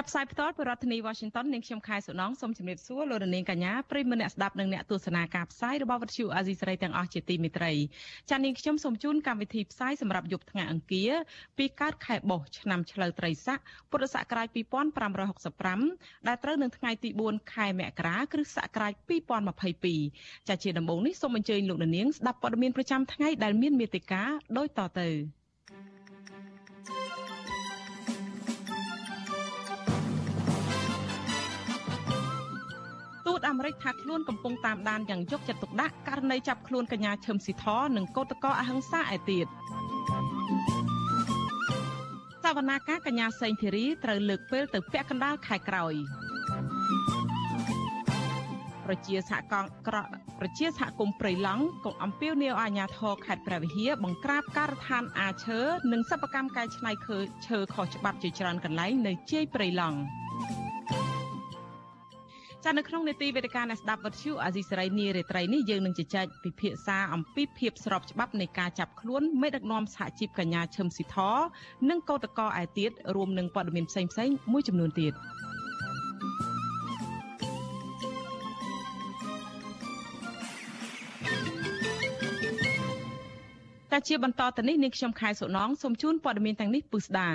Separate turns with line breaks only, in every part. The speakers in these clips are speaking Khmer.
ចាប់ផ្សាយផ្ទាល់ពីរដ្ឋធានី Washington នាងខ្ញុំខែសុណងសូមជម្រាបសួរលោកនាងកញ្ញាប្រិយមិត្តអ្នកស្ដាប់និងអ្នកទស្សនាការផ្សាយរបស់វិទ្យុអាស៊ីសេរីទាំងអស់ជាទីមេត្រីចា៎នាងខ្ញុំសូមជូនកម្មវិធីផ្សាយសម្រាប់យប់ថ្ងៃអង្គារពីកើតខែបុស្សឆ្នាំឆ្លូវត្រីស័កពុរសករាជ2565ដែលត្រូវនឹងថ្ងៃទី4ខែមករាគ្រិស្តសករាជ2022ចា៎ជាដំបូងនេះសូមអញ្ជើញលោកនាងស្ដាប់ព័ត៌មានប្រចាំថ្ងៃដែលមានមេត្តាដូចតទៅ តអាមេរិកថាខ្លួនកំពុងតាមដានយ៉ាងយកចិត្តទុកដាក់ករណីចាប់ខ្លួនកញ្ញាឈឹមស៊ីធនិងកោតក្រអហិង្សាឯទៀតសវនាការកញ្ញាសេងធីរីត្រូវលើកពេលទៅពាក់កណ្ដាលខែក្រោយប្រជាសហគមន៍ក្រប្រជាសហគមន៍ព្រៃឡង់ក៏អំពាវនាវអាជ្ញាធរខេត្តព្រះវិហារបង្ក្រាបការដ្ឋានអាឈើនិងសិប្បកម្មកែច្នៃឈើខុសច្បាប់ជាច្រើនកន្លែងនៅជាយព្រៃឡង់ ចានៅក្នុងនេតិវេទិកាអ្នកស្ដាប់វិទ្យុអាស៊ីសេរីនីរេត្រីនេះយើងនឹងជជែកពិភាក្សាអំពីភាពស្របច្បាប់នៃការចាប់ខ្លួនមេដឹកនាំសហជីពកញ្ញាឈឹមស៊ីធនិងកោតកោឯទៀតរួមនឹងព័ត៌មានផ្សេងៗមួយចំនួនទៀតតែជាបន្តទៅនេះនាងខ្ញុំខែសុណងសូមជូនព័ត៌មានទាំងនេះពុស្ដា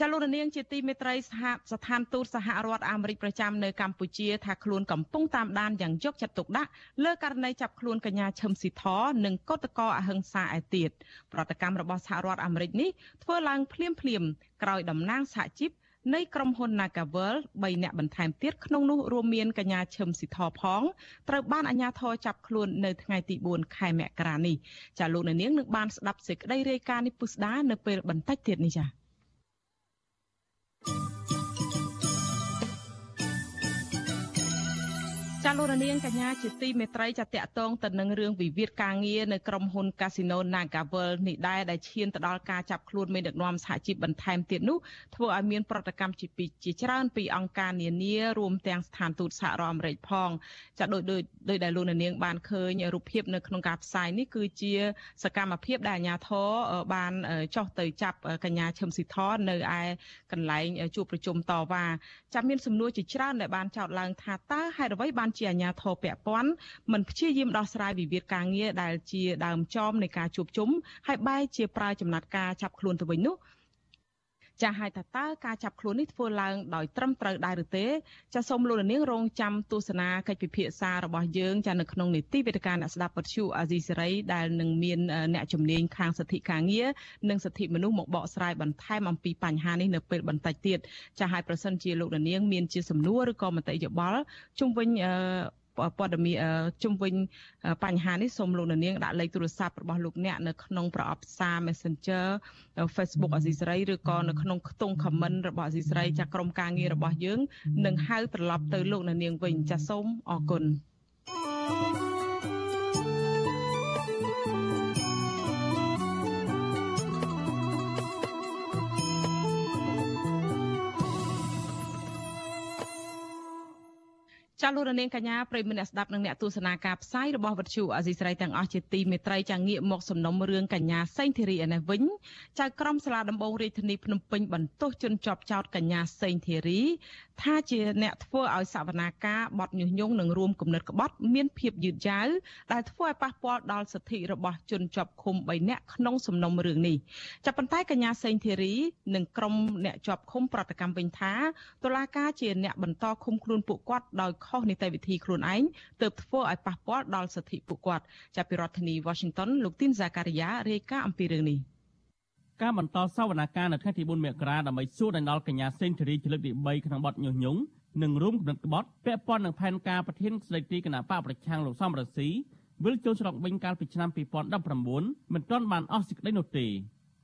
ចាលោកនាងជាទីមេត្រីសហស្ថានទូតសហរដ្ឋអាមេរិកប្រចាំនៅកម្ពុជាថាខ្លួនកំពុងតាមដានយ៉ាងយកចិត្តទុកដាក់លើករណីចាប់ខ្លួនកញ្ញាឈឹមស៊ីធនិងកុតកោអហិង្សាឯទៀតប្រតិកម្មរបស់សហរដ្ឋអាមេរិកនេះធ្វើឡើងភ្លាមភ្លាមក្រោយតំណាងសហជីពនៃក្រុមហ៊ុន Nagavel 3នាក់បន្ថែមទៀតក្នុងនោះរួមមានកញ្ញាឈឹមស៊ីធផងត្រូវបានអាជ្ញាធរចាប់ខ្លួននៅថ្ងៃទី4ខែមករានេះចាលោកនាងនឹងបានស្ដាប់សេចក្តីរាយការណ៍នេះពុស្ដានៅពេលបន្តិចទៀតនេះចា៎ ចាលោករនាងកញ្ញាជាទីមេត្រីចាតកតងទៅនឹងរឿងវិវាទការងារនៅក្រុមហ៊ុន Casino Nagavel នេះដែរដែលឈានទៅដល់ការចាប់ខ្លួនមេដឹកនាំសហជីពបន្ថែមទៀតនោះធ្វើឲ្យមានប្រតិកម្មជាពីជាច្រើនពីអង្គការនានារួមទាំងស្ថានទូតសហរដ្ឋអាមេរិកផងចាដោយដោយដោយដែលលោកនាងបានឃើញរូបភាពនៅក្នុងការផ្សាយនេះគឺជា សកម្មភាពដែលអាជ្ញាធរបានចោះទៅចាប់កញ្ញាឈឹមស៊ីធនៅឯកន្លែងជួបប្រជុំតវ៉ាចាំមានសំណួរជាច្រើនដែលបានចោទឡើងថាតើហេតុអ្វីបានជាអាជ្ញាធរពាក់ព័ន្ធមិនព្យាយាមដោះស្រាយវិវាទការងារដែលជាដើមចមនៃការជួបជុំហើយបែរជាប្រើចំណាត់ការចាប់ខ្លួនទៅវិញនោះ ចាស់ឲ្យតើតើការចាប់ខ្លួននេះធ្វើឡើងដោយត្រឹមត្រូវដែរឬទេចាសសូមលោកនាងរងចាំទស្សនាកិច្ចពិភាក្សារបស់យើងចានៅក្នុងនីតិវិទ្យាអ្នកស្ដាប់ពទ្យុអាស៊ីសេរីដែលនឹងមានអ្នកជំនាញខាងសិទ្ធិការងារនិងសិទ្ធិមនុស្សមកបកស្រាយបន្ថែមអំពីបញ្ហានេះនៅពេលបន្តិចទៀតចាស់ឲ្យប្រសិនជាលោកនាងមានជាសំណួរឬក៏មតិយោបល់ជុំវិញ ព័ត៌មានជុំវិញបញ្ហានេះសូមលោកនាងដាក់លេខទូរស័ព្ទរបស់លោកអ្នកនៅក្នុងប្រអប់សារ Messenger Facebook អសីស្រីឬក៏នៅក្នុងខ្ទង់ comment របស់អសីស្រីចាក់ក្រុមការងាររបស់យើងនឹងហៅត្រឡប់ទៅលោកនាងវិញចាសសូមអរគុណ thank you ចាលោករនាងកញ្ញាប្រិមនៈស្ដាប់នឹងអ្នកទស្សនាការផ្សាយរបស់វិទ្យុអាស៊ីសេរីទាំងអស់ជាទីមេត្រីចាងាកមកសំណុំរឿងកញ្ញាសេងធីរីឯនេះវិញចៅក្រមសាលាដំបងរាជធានីភ្នំពេញបន្ទោសជនជាប់ចោតកញ្ញាសេងធីរីថាជាអ្នកធ្វើឲ្យសវនាការបត់ញុះញង់និងរួមគំនិតក្បត់មានភាពយឺតយ៉ាវដែលធ្វើឲ្យប៉ះពាល់ដល់សិទ្ធិរបស់ជនជាប់ឃុំ3នាក់ក្នុងសំណុំរឿងនេះចាប់ប៉ុន្តែកញ្ញាសេងធីរីនិងក្រុមអ្នកជាប់ឃុំប្រតិកម្មវិញថាតុលាការជាអ្នកបន្តឃុំខ្លួនពួកគាត់ដោយខុសនីតិវិធីខ្លួនឯងទើបធ្វើឲ្យប៉ះពាល់ដល់សិទ្ធិពួកគាត់ចាប់ពីរដ្ឋធានី Washington លោកទីនសាការីយ៉ារាយការណ៍អំពីរឿងនេះ
ការបន្តសវនកម្មនៅថ្ងៃទី4មករាដើម្បីសួរដណ្ដាលកញ្ញាសេងធីរីជាលើកទី3ក្នុងបទញុះញង់និងរួមគំនិតក្បត់ពាក់ព័ន្ធនឹងផែនការប្រធានស្ដីទីគណៈបកប្រឆាំងលោកសំរងស៊ីវិលចូលស្រុកវិញកាលពីឆ្នាំ2019មិនទាន់បានអស់សេចក្តីនោះទេ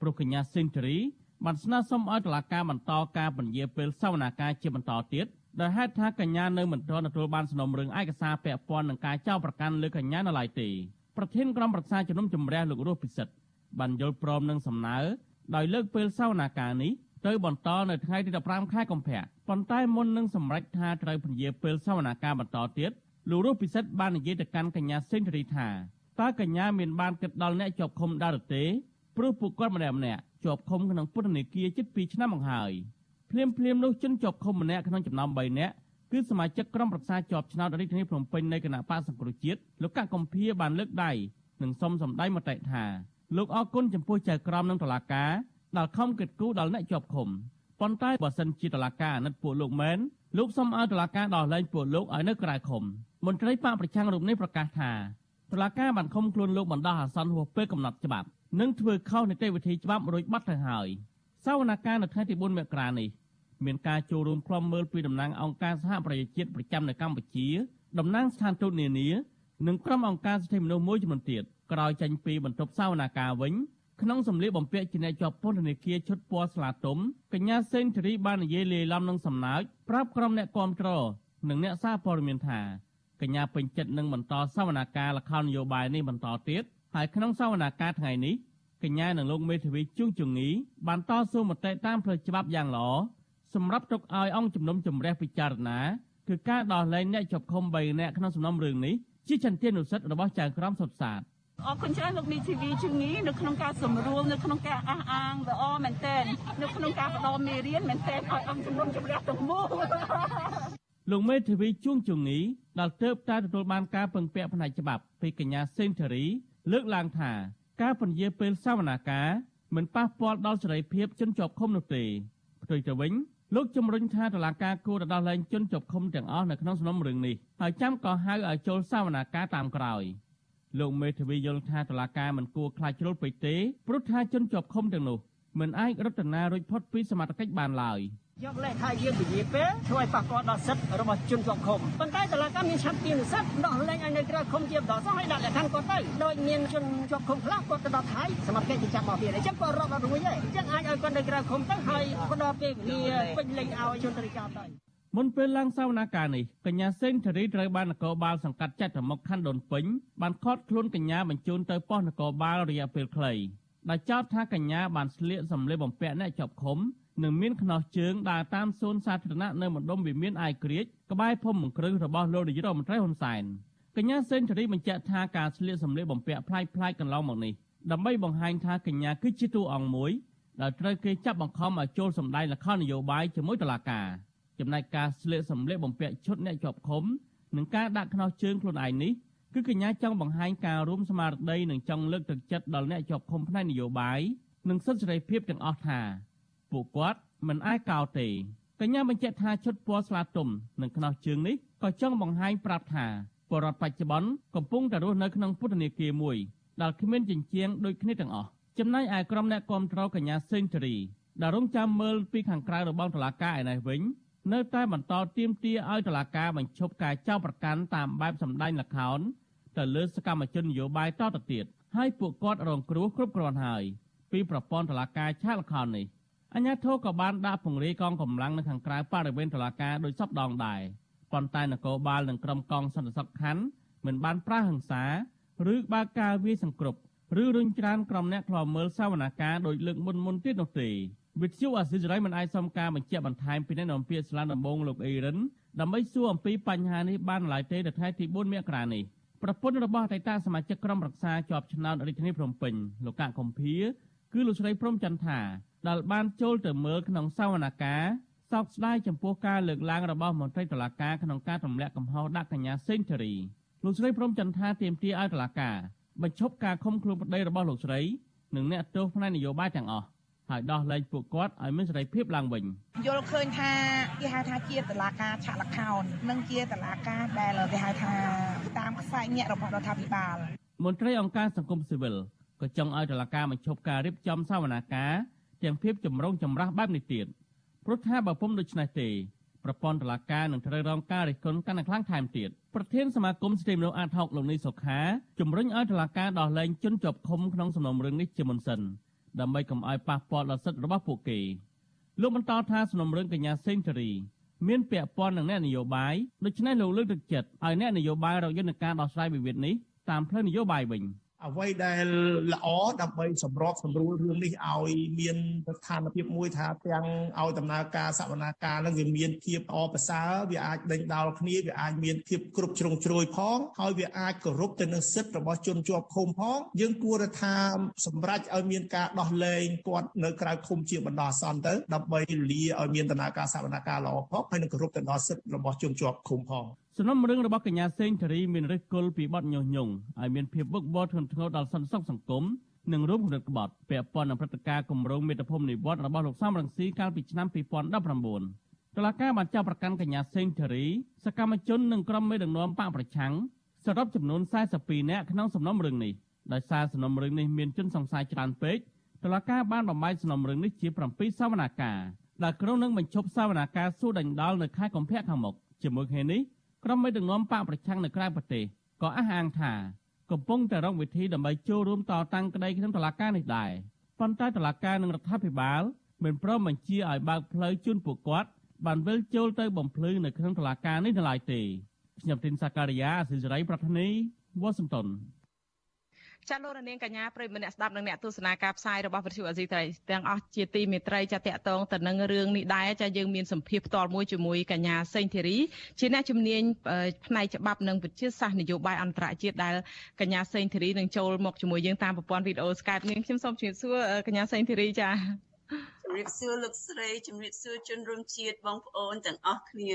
ព្រោះកញ្ញាសេងធីរីបានស្នើសុំឲ្យតុលាការបន្តការពន្យាពេលសវនាការជាបន្តទៀតដោយហេតុថាកញ្ញានៅមិនទាន់ទទួលបានសំណុំរឿងឯកសារពាក់ព័ន្ធនឹងការចោទប្រកាន់លើកញ្ញានៅឡើយទេប្រធានក្រុមប្រឹក្សាជំនុំជម្រះលោករស់ពិសិដ្ឋ បានយល់ព្រមនឹងសំណើដោយលើកពេលសវនាការនេះទៅបន្តនៅថ្ងៃទី15ខែកុម្ភៈប៉ុន្តែមុននឹងសម្រេចថាត្រូវពន្យាពេលសវនាការបន្តទៀតលោករស់ពិសិដ្ឋបាននិយាយទៅកាន់កញ្ញាសេងធារីថាតើកញ្ញាមានបានគិតដល់អ្នកជាប់ឃុំដែរឬទេព្រោះពួកគាត់ម្នាក់ម្នាក់ជាប់ឃុំក្នុងពន្ធនាគារជិត2ឆ្នាំមកហើយភ្លាមភ្លាមនោះជនជាប់ឃុំម្នាក់ក្នុងចំណោម3នាក់គឺសមាជិកក្រុមប្រឹក្សាជាប់ឆ្នោតរាជធានីភ្នំពេញនៃគណៈបកសង្គ្រោះជាតិលោកកកកំភៀបានលើកដៃនិងសុំសម្ដែងមតិថា លោកអរគុណចំពោះចៅក្រមនិងតុលាការដែលខំគិតគូរដល់អ្នកជាប់ឃុំប៉ុន្តែបើសិនជាតុលាការអាណិតពួកលោកមែនលោកសុំឲ្យតុលាការដោះលែងពួកលោកឲ្យនៅក្រៅឃុំមន្ត្រីបកប្រឆាំងរូបនេះប្រកាសថាតុលាការបានឃុំខ្លួនលោកបណ្ដោះអាសន្នហួសពេលកំណត់ច្បាប់និងធ្វើខុសនីតិវិធីច្បាប់រួចបាត់ទៅហើយសវនកម្មនៅថ្ងៃទី4មករានេះមានការចូលរួមក្លំមើលពីតំណាងអង្គការសហប្រជាជាតិប្រចាំនៅកម្ពុជាតំណាងស្ថានទូតនានានិងក្រុមអង្គការសិទ្ធិមនុស្សមួយចំនួនទៀត ក្រោយចេញពីបន្ទប់សវនាការវិញក្នុងសម្លៀកបំពាក់ជាអ្នកជាប់ពន្ធនាគារឈុតពណ៌ស្លាទុំកញ្ញាសេងធារីបាននិយាយលាយឡំនឹងសំណើចប្រាប់ក្រុមអ្នកគាំទ្រនិងអ្នកសារព័ត៌មានថាកញ្ញាពេញចិត្តនឹងបន្តសវនាការលខោននយោបាយនេះបន្តទៀតហើយក្នុងសវនាការថ្ងៃនេះកញ្ញានិងលោកមេធាវីជួងជងីបានតស៊ូមតិតាមផ្លូវច្បាប់យ៉ាងល្អសម្រាប់ទុកឲ្យអង្គជំនុំជម្រះពិចារណាគឺការដោះលែងអ្នកជាប់ឃុំ3នាក់ក្នុងសំណុំរឿងនេះជាចន្ទានុសិទ្ធិរបស់ចៅក្រមសុតសាទ
អរគុណច្រើនលោកមីធីវីជំងីនៅក្នុងការសម្រួលនៅក្នុងការអះអាងល្អមែនទែននៅក្នុងការផ្ដល់មេរៀនមែនទែនឲ្យអង្គជំនុំជម្រះទាំងមូល
លោកមេធាវីជួងជងីដែលទៅតែទទួលបានការពឹងពាក់ផ្នែកច្បាប់ពីកញ្ញាសេនធារី លើកឡើងថា ការពន្យាពេលសវនាការមិនប៉ះពាល់ដល់សេរីភាពជនជាប់ឃុំនោះទេផ្ទុយទៅវិញលោកជំរុញថាតុលាការគួរដោះលែងជនជាប់ឃុំទាំងអស់នៅក្នុងសំណុំរឿងនេះហើយចាំក៏ហៅឲ្យចូលសវនាការតាមក្រោយ លោកមេធាវីយល់ថាតុលាការមិនគួរខ្លាចជ្រុលពេកទេព្រោះថាជនជាប់ឃុំទាំងនោះមិនអាចរត់ណារួចផុតពីសមត្ថកិច្ចបានឡើយ
យកលេខថាយើងពជាពេលធ្វើឲ្យប៉ះពាល់ដល់សិទ្ធិរបស់ជនជាប់ឃុំប៉ុន្តែតុលាការមានឆន្ទៈនិស្សិតដោះលែងឲ្យនៅក្រៅឃុំជាបន្តសោះឲ្យដាក់លក្ខខណ្ឌគាត់ទៅដោយមានជនជាប់ឃុំខ្លះគាត់ទៅដល់ថៃសមត្ថកិច្ចចាប់មកទៀតអញ្ចឹងគាត់រាប់ដល់រួចហើយអញ្ចឹងអាចឲ្យគាត់នៅក្រៅឃុំទៅហើយផ្ដល់ពេលវេលាពេញលេញឲ្យជនតរិកាទៅ
មុនពេលឡើងសវនាការនេះកញ្ញាសេងធារីត្រូវបាននគរបាលសង្កាត់ចាត់មុខខណ្ឌដូនពេញបានខត់ខ្លួនកញ្ញាបញ្ជូនទៅប៉ុស្តិ៍នគរបាលរយៈពេលខ្លីដែលចោទថាកញ្ញាបានស្លៀកសម្លៀកបំពាក់អ្នកជាប់ឃុំនិងមានខ្នោះជើងដើរតាមសួនសាធារណៈនៅម្ដុំវិមានអាយក្រិចក្បែរភូមិមង្គ្រឹះរបស់លោកនាយរដ្ឋមន្ត្រីហ៊ុនសែនកញ្ញាសេនធារីបញ្ជាក់ថាការស្លៀកសម្លៀកបំពាក់ប្លែកៗកន្លងមកនេះដើម្បីបង្ហាញថាកញ្ញាគឺជាតួអង្គមួយដែលត្រូវគេចាប់បង្ខំឲ្យចូលសម្ដែងល្ខោននយោបាយជាមួយតុលាការ ចំណែកការស្លៀកសម្លៀកបំពាក់ឈុតអ្នកជាប់ឃុំនិងការដាក់ខ្នោះជើងខ្លួនឯងនេះគឺកញ្ញាចង់បង្ហាញការរួមស្មារតីនិងចង់លើកទឹកចិត្តដល់អ្នកជាប់ឃុំផ្នែកនយោបាយនិងសិទ្ធិសេរីភាពទាំងអស់ថាពួកគាត់មិនអាចកោតទេកញ្ញាបញ្ជាក់ថាឈុតពណ៌ស្លាទុំនិងខ្នោះជើងនេះក៏ចង់បង្ហាញប្រាប់ថាបរដ្ឋបច្ចុប្បន្នកំពុងតែរស់នៅក្នុងពុទ្ធនេគាមួយដែលគ្មានចិញ្ចៀងដូចគ្នាទាំងអស់ចំណែកឯក្រុមអ្នកគ្រប់គ្រងកញ្ញាសេនស៊ូរីដែលរងចាំមើលពីខាងក្រៅរបស់តុលាការឯនេះវិញ នៅតែបន្តទាមទារឲ្យតុលាការបញ្ឈប់ការចោទប្រកាន់តាមបែបសម្ដែងល្ខោនទៅលើសកម្មជននយោបាយតទៅទៀតហើយពួកគាត់រងគ្រោះគ្រប់គ្រាន់ហើយពីប្រព័ន្ធតុលាការឆាកល្ខោននេះអញ្ញាធិក៏បានដាក់ពង្រាយកងកម្លាំងនៅខាងក្រៅបរិវេណតុលាការដោយសពដងដែរប៉ុន្តែនគរបាលនិងក្រុមកងសន្តិសុខខណ្ឌមិនបានប្រើហិង្សាឬបើកការវាយសង្គ្រប់ឬរុញច្រានក្រុមអ្នកខ្លោមើលសវនកម្មដោយលើកមុនមុនទៀតនោះទេ វិទ្យុអាស៊ីសេរីមិនអាចសុំការបញ្ជាក់បន្ថែមពីអ្នកនាំពាក្យស្លានដំបងលោកអេរិនដើម្បីសួរអំពីបញ្ហានេះបានឡើយទេនៅថ្ងៃទី4មករានេះប្រពន្ធរបស់អតីតសមាជិកក្រុមរក្សាជាប់ឆ្នោតរាជធានីភ្នំពេញលោកកកកំភៀគឺលោកស្រីព្រំចន្ទថាដែលបានចូលទៅមើលក្នុងសវនកម្មសោកស្ដាយចំពោះការលើកឡើងរបស់មន្ត្រីតុលាការក្នុងការទម្លាក់កំហុសដាក់កញ្ញាសេងធារីលោកស្រីព្រំចន្ទថាទាមទារឲ្យតុលាការបញ្ឈប់ការឃុំខ្លួនប្តីរបស់លោកស្រីនិងអ្នកទោសផ្នែកនយោបាយទាំងអស់ ហើយដោះលែងពួកគាត់ឲ្យមានសេរីភាពឡើងវិញ
យល់ឃើញថាគេហៅថាជាតឡាការឆាកលខោននិងជាតឡាការដែលគេហៅថាតាមខ្សែញាក់របស់រដ្ឋាភិបាល
មន្ត្រីអង្គការសង្គមស៊ីវិលក៏ចង់ឲ្យតឡាការបញ្ឈប់ការរៀបចំសវនាការទាំងភាពចម្រុងចម្រាស់បែបនេះទៀតព្រោះថាបើពុំដូច្នេះទេប្រព័ន្ធតឡាការនឹងត្រូវរងការរិះគន់កាន់តែខ្លាំងថែមទៀតប្រធានសមាគមសិទ្ធិមនុស្សអាតហុកលោកនីសុខាជំរុញឲ្យតឡាការដោះលែងជនជាប់ឃុំក្នុងសំណុំរឿងនេះជាមុនសិន ដើម្បីកុំឲ្យប៉ះពាល់ដល់សិទ្ធិរបស់ពួកគេលោកបន្តថាសំណុំរឿងកញ្ញាសេងធារីមានពាក់ព័ន្ធនឹងអ្នកនយោបាយដូច្នេះលោកលើកទឹកចិត្តឲ្យអ្នកនយោបាយរកយន្តការដោះស្រាយវិវាទនេះតាមផ្លូវនយោបាយវិញ។
អ្វីដែលល្អដើម្បីសម្របសម្រួលរឿងនេះឲ្យមានស្ថានភាពមួយថាទាំងឲ្យដំណើរការសវនាការនឹងវាមានភាពអប្រសើរវាអាចដេញដោលគ្នាវាអាចមានភាពគ្រប់ជ្រុងជ្រោយផងហើយវាអាចគោរពទៅនឹងសិទ្ធិរបស់ជនជាប់ឃុំផងយើងគួរថាសម្រេចឲ្យមានការដោះលែងគាត់នៅក្រៅឃុំជាបណ្ដោះអាសន្នទៅដើម្បីលាឲ្យមានដំណើរការសវនាការល្អផងហើយនឹងគោរពទៅដល់សិទ្ធិរបស់ជនជាប់ឃុំផង
សំណុំរឿងរបស់កញ្ញាសេងធារីមានឫសគល់ពីបទញុះញង់ឲ្យមានភាពវឹកវរធ្ងន់ធ្ងរដល់សន្តិសុខសង្គមនិងរួមគំនិតក្បត់ពាក់ព័ន្ធនឹងព្រឹត្តិការណ៍គម្រោងមេត្តភូមិនិវត្តរបស់លោកសំរងស៊ីកាលពីឆ្នាំ2019តុលាការបានចាប់ប្រកាន់កញ្ញាសេងធារីសកម្មជននិងក្រុមមេដឹកនាំបកប្រឆាំងសរុបចំនួន42នាក់ក្នុងសំណុំរឿងនេះដោយសារសំណុំរឿងនេះមានជនសង្ស័យច្រើនពេកតុលាការបានបំបែកសំណុំរឿងនេះជា7សវនាការដែលក្រុងនឹងបញ្ឈប់សវនាការសួរដេញដោលនៅខែកុម្ភៈខាងមុខជាមួយគ្នានេះ ក្រុមមេដឹកនាំបកប្រឆាំងនៅក្រៅប្រទេសក៏អះអាងថាកំពុងតែរកវិធីដើម្បីចូលរួមតតាំងក្តីក្នុងតុលាការនេះដែរប៉ុន្តែតុលាការនិងរដ្ឋាភិបាលមិនព្រមបញ្ជាឲ្យបើកផ្លូវជូនពួកគាត់បានវិលចូលទៅបំភ្លឺនៅក្នុងតុលាការនេះនៅឡើយទេខ្ញុំទីនសាការីយ៉ាអសិរ័យប្រធានីវ៉ាស៊ីនតោន
ចាលោករនាងកញ្ញាប្រិយមិត្តអ្នកស្ដាប់និងអ្នកទស្សនាការផ្សាយរបស់វិទ្យុអេស៊ីត្រីទាំងអស់ជាទីមេត្រីចាតកតងទៅនឹងរឿងនេះដែរចាយើងមានសម្ភារផ្ទាល់មួយជាមួយកញ្ញាសេងធីរីជាអ្នកជំនាញផ្នែកច្បាប់និងវិទ្យាសាស្ត្រនយោបាយអន្តរជាតិដែលកញ្ញាសេងធីរីនឹងចូលមកជាមួយយើងតាមប្រព័ន្ធវីដេអូ Skype នាងខ្ញុំសូមជម្រាបសួរកញ្ញាសេងធីរីចា
ជំរាបសួរលោកស្រីជំរាបសួរជនរួមជាតិបងប្អូនទាំងអស់គ្នា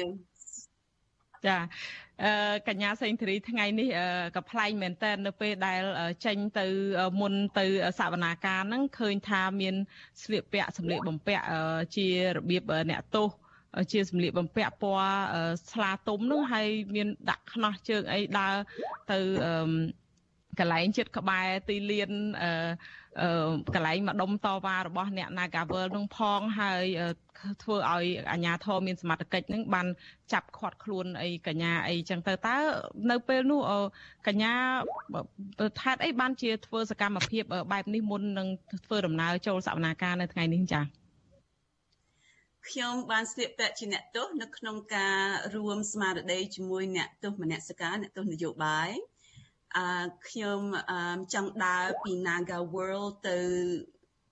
ចាអឺកញ្ញាសេងធារីថ្ងៃនេះក៏ប្លែកមែនតើនៅពេលដែលចេញទៅមុនទៅសវនាការហ្នឹងឃើញថាមានស្លៀកពាក់សម្លៀកបំពាក់ជារបៀបអ្នកទោសជាសម្លៀកបំពាក់ពណ៌ស្លាទុំនោះហើយមានដាក់ខ្នោះជើងអីដើរទៅកន្លែងចិត្តក្បែរទីលានអឺ កន្លែងម្ដុំតវ៉ារបស់អ្នក Nagavel នឹងផងហើយធ្វើឲ្យអាជ្ញាធរមានសមត្ថកិច្ចនឹងបានចាប់ឃាត់ខ្លួនអីកញ្ញាអីចឹងទៅតើនៅពេលនោះកញ្ញាថេតអីបានជាធ្វើសកម្មភាពបែបនេះមុននឹងធ្វើដំណើរចូលសវនាការនៅថ្ងៃនេះចា៎
ខ្ញុំបានស្លៀកពាក់ជាអ្នកទោសនៅក្នុងការរួមស្មារតីជាមួយអ្នកទោសមនសិការអ្នកទោសនយោបាយ អឺខ្ញុំចង់ដើរពី Naga World ទៅ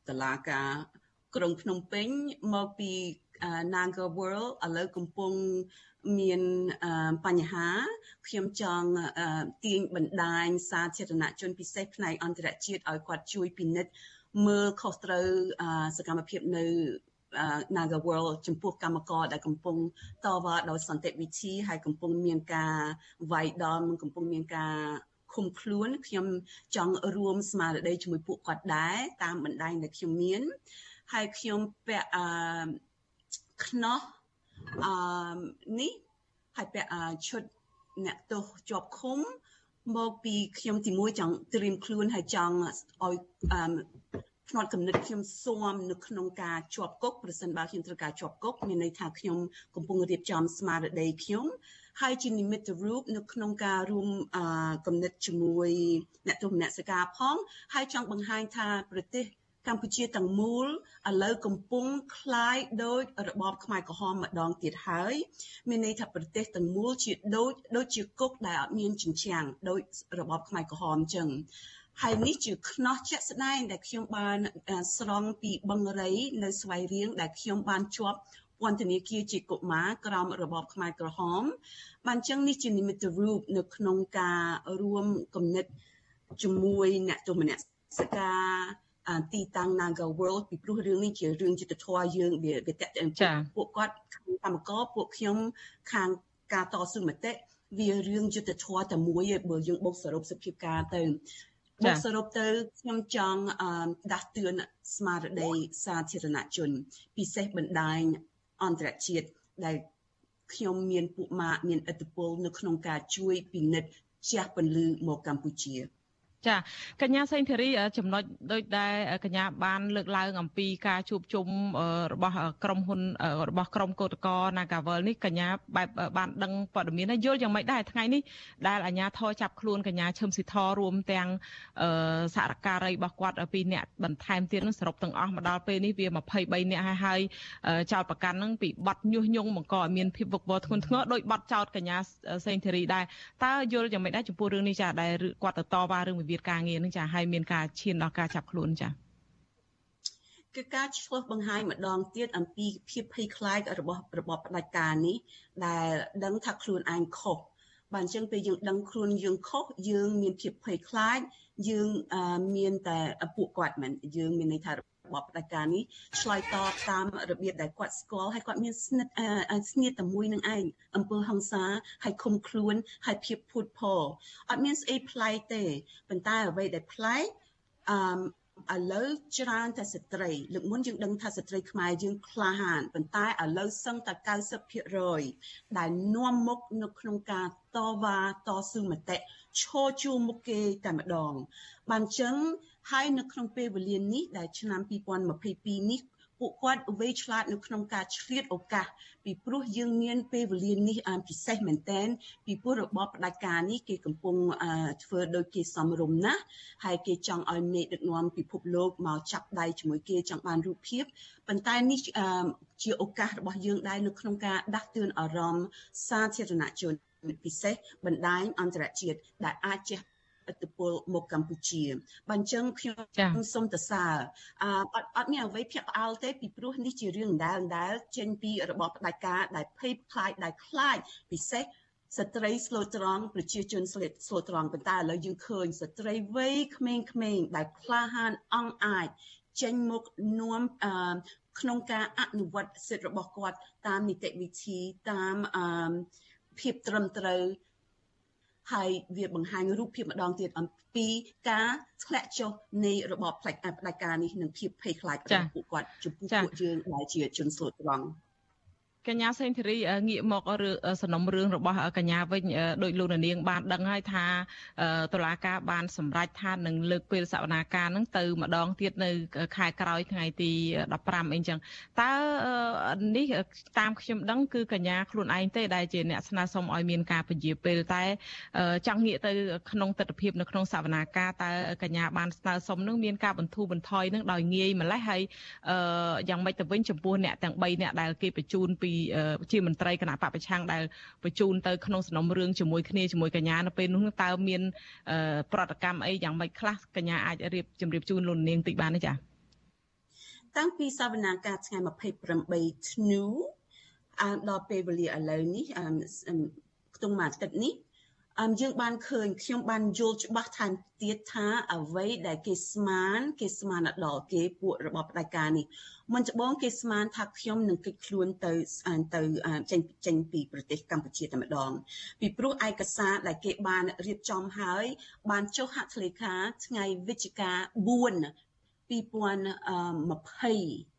តឡាការក្រុងភ្នំពេញមកពី Naga World ឥឡូវកំពុងមានបញ្ហាខ្ញុំចង់ទាញបណ្ដាញសាធារណជនពិសេសផ្នែកអន្តរជាតិឲ្យគាត់ជួយពិនិត្យមើលខុសត្រូវសកម្មភាពនៅ Naga World ចំពោះកម្មករដែលកំពុងតវ៉ាដោយសន្តិវិធីហើយកំពុងមានការវាយដំកំពុងមានការ ឃុំខ្លួនខ្ញុំចង់រួមស្មារតីជាមួយពួកគាត់ដែរតាមបណ្ដាញដែលខ្ញុំមានហើយខ្ញុំពាក់អឺខ្នោះអឺនេះហើយពាក់ឈុតអ្នកទោសជាប់ឃុំមកពីខ្ញុំទីមួយចង់ត្រៀមខ្លួនហើយចង់ឲ្យអឺផ្នត់កំណត់ខ្ញុំស៊ាំនៅក្នុងការជាប់គុកប្រសិនបើខ្ញុំត្រូវការជាប់គុកមានន័យថាខ្ញុំកំពុងរៀបចំស្មារតីខ្ញុំ ហើយជានិមិត្តរូបនៅក្នុងការរួមគំនិតជាមួយអ្នកទស្សនសិកាផង ហើយចង់បង្ហាញថាប្រទេសកម្ពុជាទាំងមូលឥឡូវកំពុងคล้ายដោយរបបខ្មែរក្រហមម្ដងទៀតហើយមានន័យថាប្រទេសទាំងមូលជាដូចដូចជាគុកដែលអត់មានជញ្ជាំងដោយរបបខ្មែរក្រហមអញ្ចឹងហើយនេះជាខ្នោះជាក់ស្ដែងដែលខ្ញុំបានស្រង់ពីបឹងរៃនៅស្វាយរៀងដែលខ្ញុំបានជាប់ ពន្ធនាគារជាកុមារក្រោមរបបខ្មែរក្រហម បានចឹងនេះជានិមិត្តរូបនៅក្នុងការរួមគំនិតជាមួយអ្នកទម្នាក់សកាទីតាំង Naga World ពីព្រោះរឿងនេះជារឿងយុទ្ធធម៌យើងវាវាតេតិនពួកគាត់ខាងកម្មករពួកខ្ញុំខាងការតស៊ូមតិវារឿងយុទ្ធធម៌តែមួយឯងបើយើងបូកសរុបសភាពការទៅបូកសរុបទៅខ្ញុំចង់ដាស់តឿនស្មារតីសាធារណជន ពិសេសបណ្ដាញ អន្តរជាតិដែលខ្ញុំមានពួកម៉ាកមានឥទ្ធិពលនៅក្នុងការជួយពិនិត្យជះពន្លឺមកកម្ពុជា
ចាកញ្ញាសេងធារីចំណុចដូចដែលកញ្ញាបានលើកឡើងអំពីការជួបជុំរបស់ក្រុមហ៊ុនរបស់ក្រុមកោតក្រ Nagavel នេះកញ្ញាបែបបានដឹងព័ត៌មានហើយយល់យ៉ាងម៉េចដែរថ្ងៃនេះដែលអាជ្ញាធរចាប់ខ្លួនកញ្ញាឈឹមស៊ីធរួមទាំងសារការីរបស់គាត់ពីរនាក់បន្ថែមទៀតនឹងសរុបទាំងអស់មកដល់ពេលនេះវា23នាក់ហើយហើយចោតប្រកាន់នឹងពីបទញុះញង់បង្កឲ្យមានភាពវឹកវរធ្ងន់ធ្ងរដោយបទចោតកញ្ញាសេងធារីដែរតើយល់យ៉ាងម៉េចដែរចំពោះរឿងនេះចាដែលគាត់ទៅតវ៉ារឿងវិវាទការងារនឹងចាហើយមានការឈានដល់ការចាប់ខ្លួនចា
គឺការឆ្លោះបង្ហាញម្ដងទៀតអំពីភាពភ័យខ្លាចរបស់របបផ្ដាច់ការនេះដែលដឹងថាខ្លួនឯងខុសបាទអញ្ចឹងពេលយើងដឹងខ្លួនយើងខុសយើងមានភាពភ័យខ្លាចយើងមានតែពួកគាត់មិនយើងមានន័យថា របបផ្ដាច់ការនេះឆ្លើយតបតាមរបៀបដែលគាត់ស្គាល់ហើយគាត់មានស្និទ្ធស្នៀតតែមួយនឹងឯងអំពើហិង្សាហើយឃុំខ្លួនហើយភាពភូតផលអត់មានស្អីប្លែកទេប៉ុន្តែអ្វីដែលប្លែកអឺឥឡូវច្រើនតែស្ត្រីលើកមុនយើងដឹងថាស្ត្រីខ្មែរយើងក្លាហានប៉ុន្តែឥឡូវសឹងតែ90%ដែលនាំមុខនៅក្នុងការតវ៉ាតស៊ូមតិឈរជួរមុខគេតែម្ដងបានចឹង ហើយនៅក្នុងពេលវេលានេះដែលឆ្នាំ2022នេះពួកគាត់វេឆ្លាតនៅក្នុងការឆ្លៀតឱកាសពីព្រោះយើងមានពេលវេលានេះពិសេសមែនតែនពីព្រោះរបបផ្ដាច់ការនេះគេកំពុងធ្វើដោយគេសំរុំណាស់ហើយគេចង់ឲ្យមេដឹកនាំពិភពលោកមកចាប់ដៃជាមួយគេចង់បានរូបភាពប៉ុន្តែនេះជាឱកាសរបស់យើងដែរនៅក្នុងការដាស់តឿនអារម្មណ៍សាធារណជនពិសេសបណ្ដាញអន្តរជាតិដែលអាចជះ ឥទ្ធិពលមកកម្ពុជាបើអញ្ចឹងខ្ញុំសូមទៅសើអអត់អត់មានអ្វីភ្ញាក់ផ្អើលទេពីព្រោះនេះជារឿងដែលដែលចេញពីរបបផ្ដាច់ការដែលភ័យខ្លាចដែលខ្លាចពិសេសស្ត្រីស្លូតត្រង់ប្រជាជនស្លៀតស្លូតត្រង់ប៉ុន្តែឥឡូវយើងឃើញស្ត្រីវ័យក្មេងៗដែលក្លាហានអង់អាចចេញមកនាំអឺក្នុងការអនុវត្តសិទ្ធិរបស់គាត់តាមនីតិវិធីតាមអឺភាពត្រឹមត្រូវ ហើយវាបង្ហាញរូបភាពម្ដងទៀតអំពីការធ្លាក់ចុះនៃរបបផ្ដាច់ផ្ដាច់ការនេះនិងភាពភ័យខ្លាចរបស់ពួកគាត់ចំពោះពួកយើងដែលជាជនស្លូតត្រង់
កញ្ញាសេងធីរីងាកមករឿងសំណុំរឿងរបស់កញ្ញាវិញដោយលោកនាង បានដឹងហើយថាតុលាការបានសម្រេចថានឹងលើកពេលសវនាការនឹងទៅម្ដងទៀតនៅខែក្រោយថ្ងៃទី15អីចឹងតើនេះតាមខ្ញុំដឹងគឺកញ្ញាខ្លួនឯងទេដែលជាអ្នកស្នើសុំឲ្យមានការពន្យាពេលតែចង់ងាកទៅក្នុងទស្សនវិជ្ជានៅក្នុងសវនាការតើកញ្ញាបានស្នើសុំនឹងមានការបន្ធូរបន្ថយនឹងដោយងាយម្លេះហើយយ៉ាងម៉េចទៅវិញចំពោះអ្នកទាំង3អ្នកដែលគេបញ្ជូនពីជាមន្ត្រីគណៈបពប្រឆាំងដែលបញ្ជូនទៅក្នុងសំណុំរឿងជាមួយគ្នាជាមួយកញ្ញានៅពេលនោះតើមានប្រតិកម្មអីយ៉ាងម៉េចខ្លះកញ្ញាអាចរៀបជម្រាបជូនលោកនាងតិចបានទេចា៎
តាំងពីសវនាការថ្ងៃ28ធ្នូដល់ពេលវេលាឥឡូវនេះខ្ទង់មួយអាទិត្យនេះអម យើងបានឃើញខ្ញុំបានយល់ច្បាស់ថែមទៀតថាអ្វីដែលគេស្មានគេស្មានដល់គេពួករបបផ្ដាច់ការនេះមុនច្បងគេស្មានថាខ្ញុំនឹងគេចខ្លួនទៅទៅចេញចេញពីប្រទេសកម្ពុជាតែម្ដងពីព្រោះឯកសារដែលគេបានរៀបចំហើយ បានចុះហត្ថលេខាថ្ងៃវិច្ឆិកា4 2020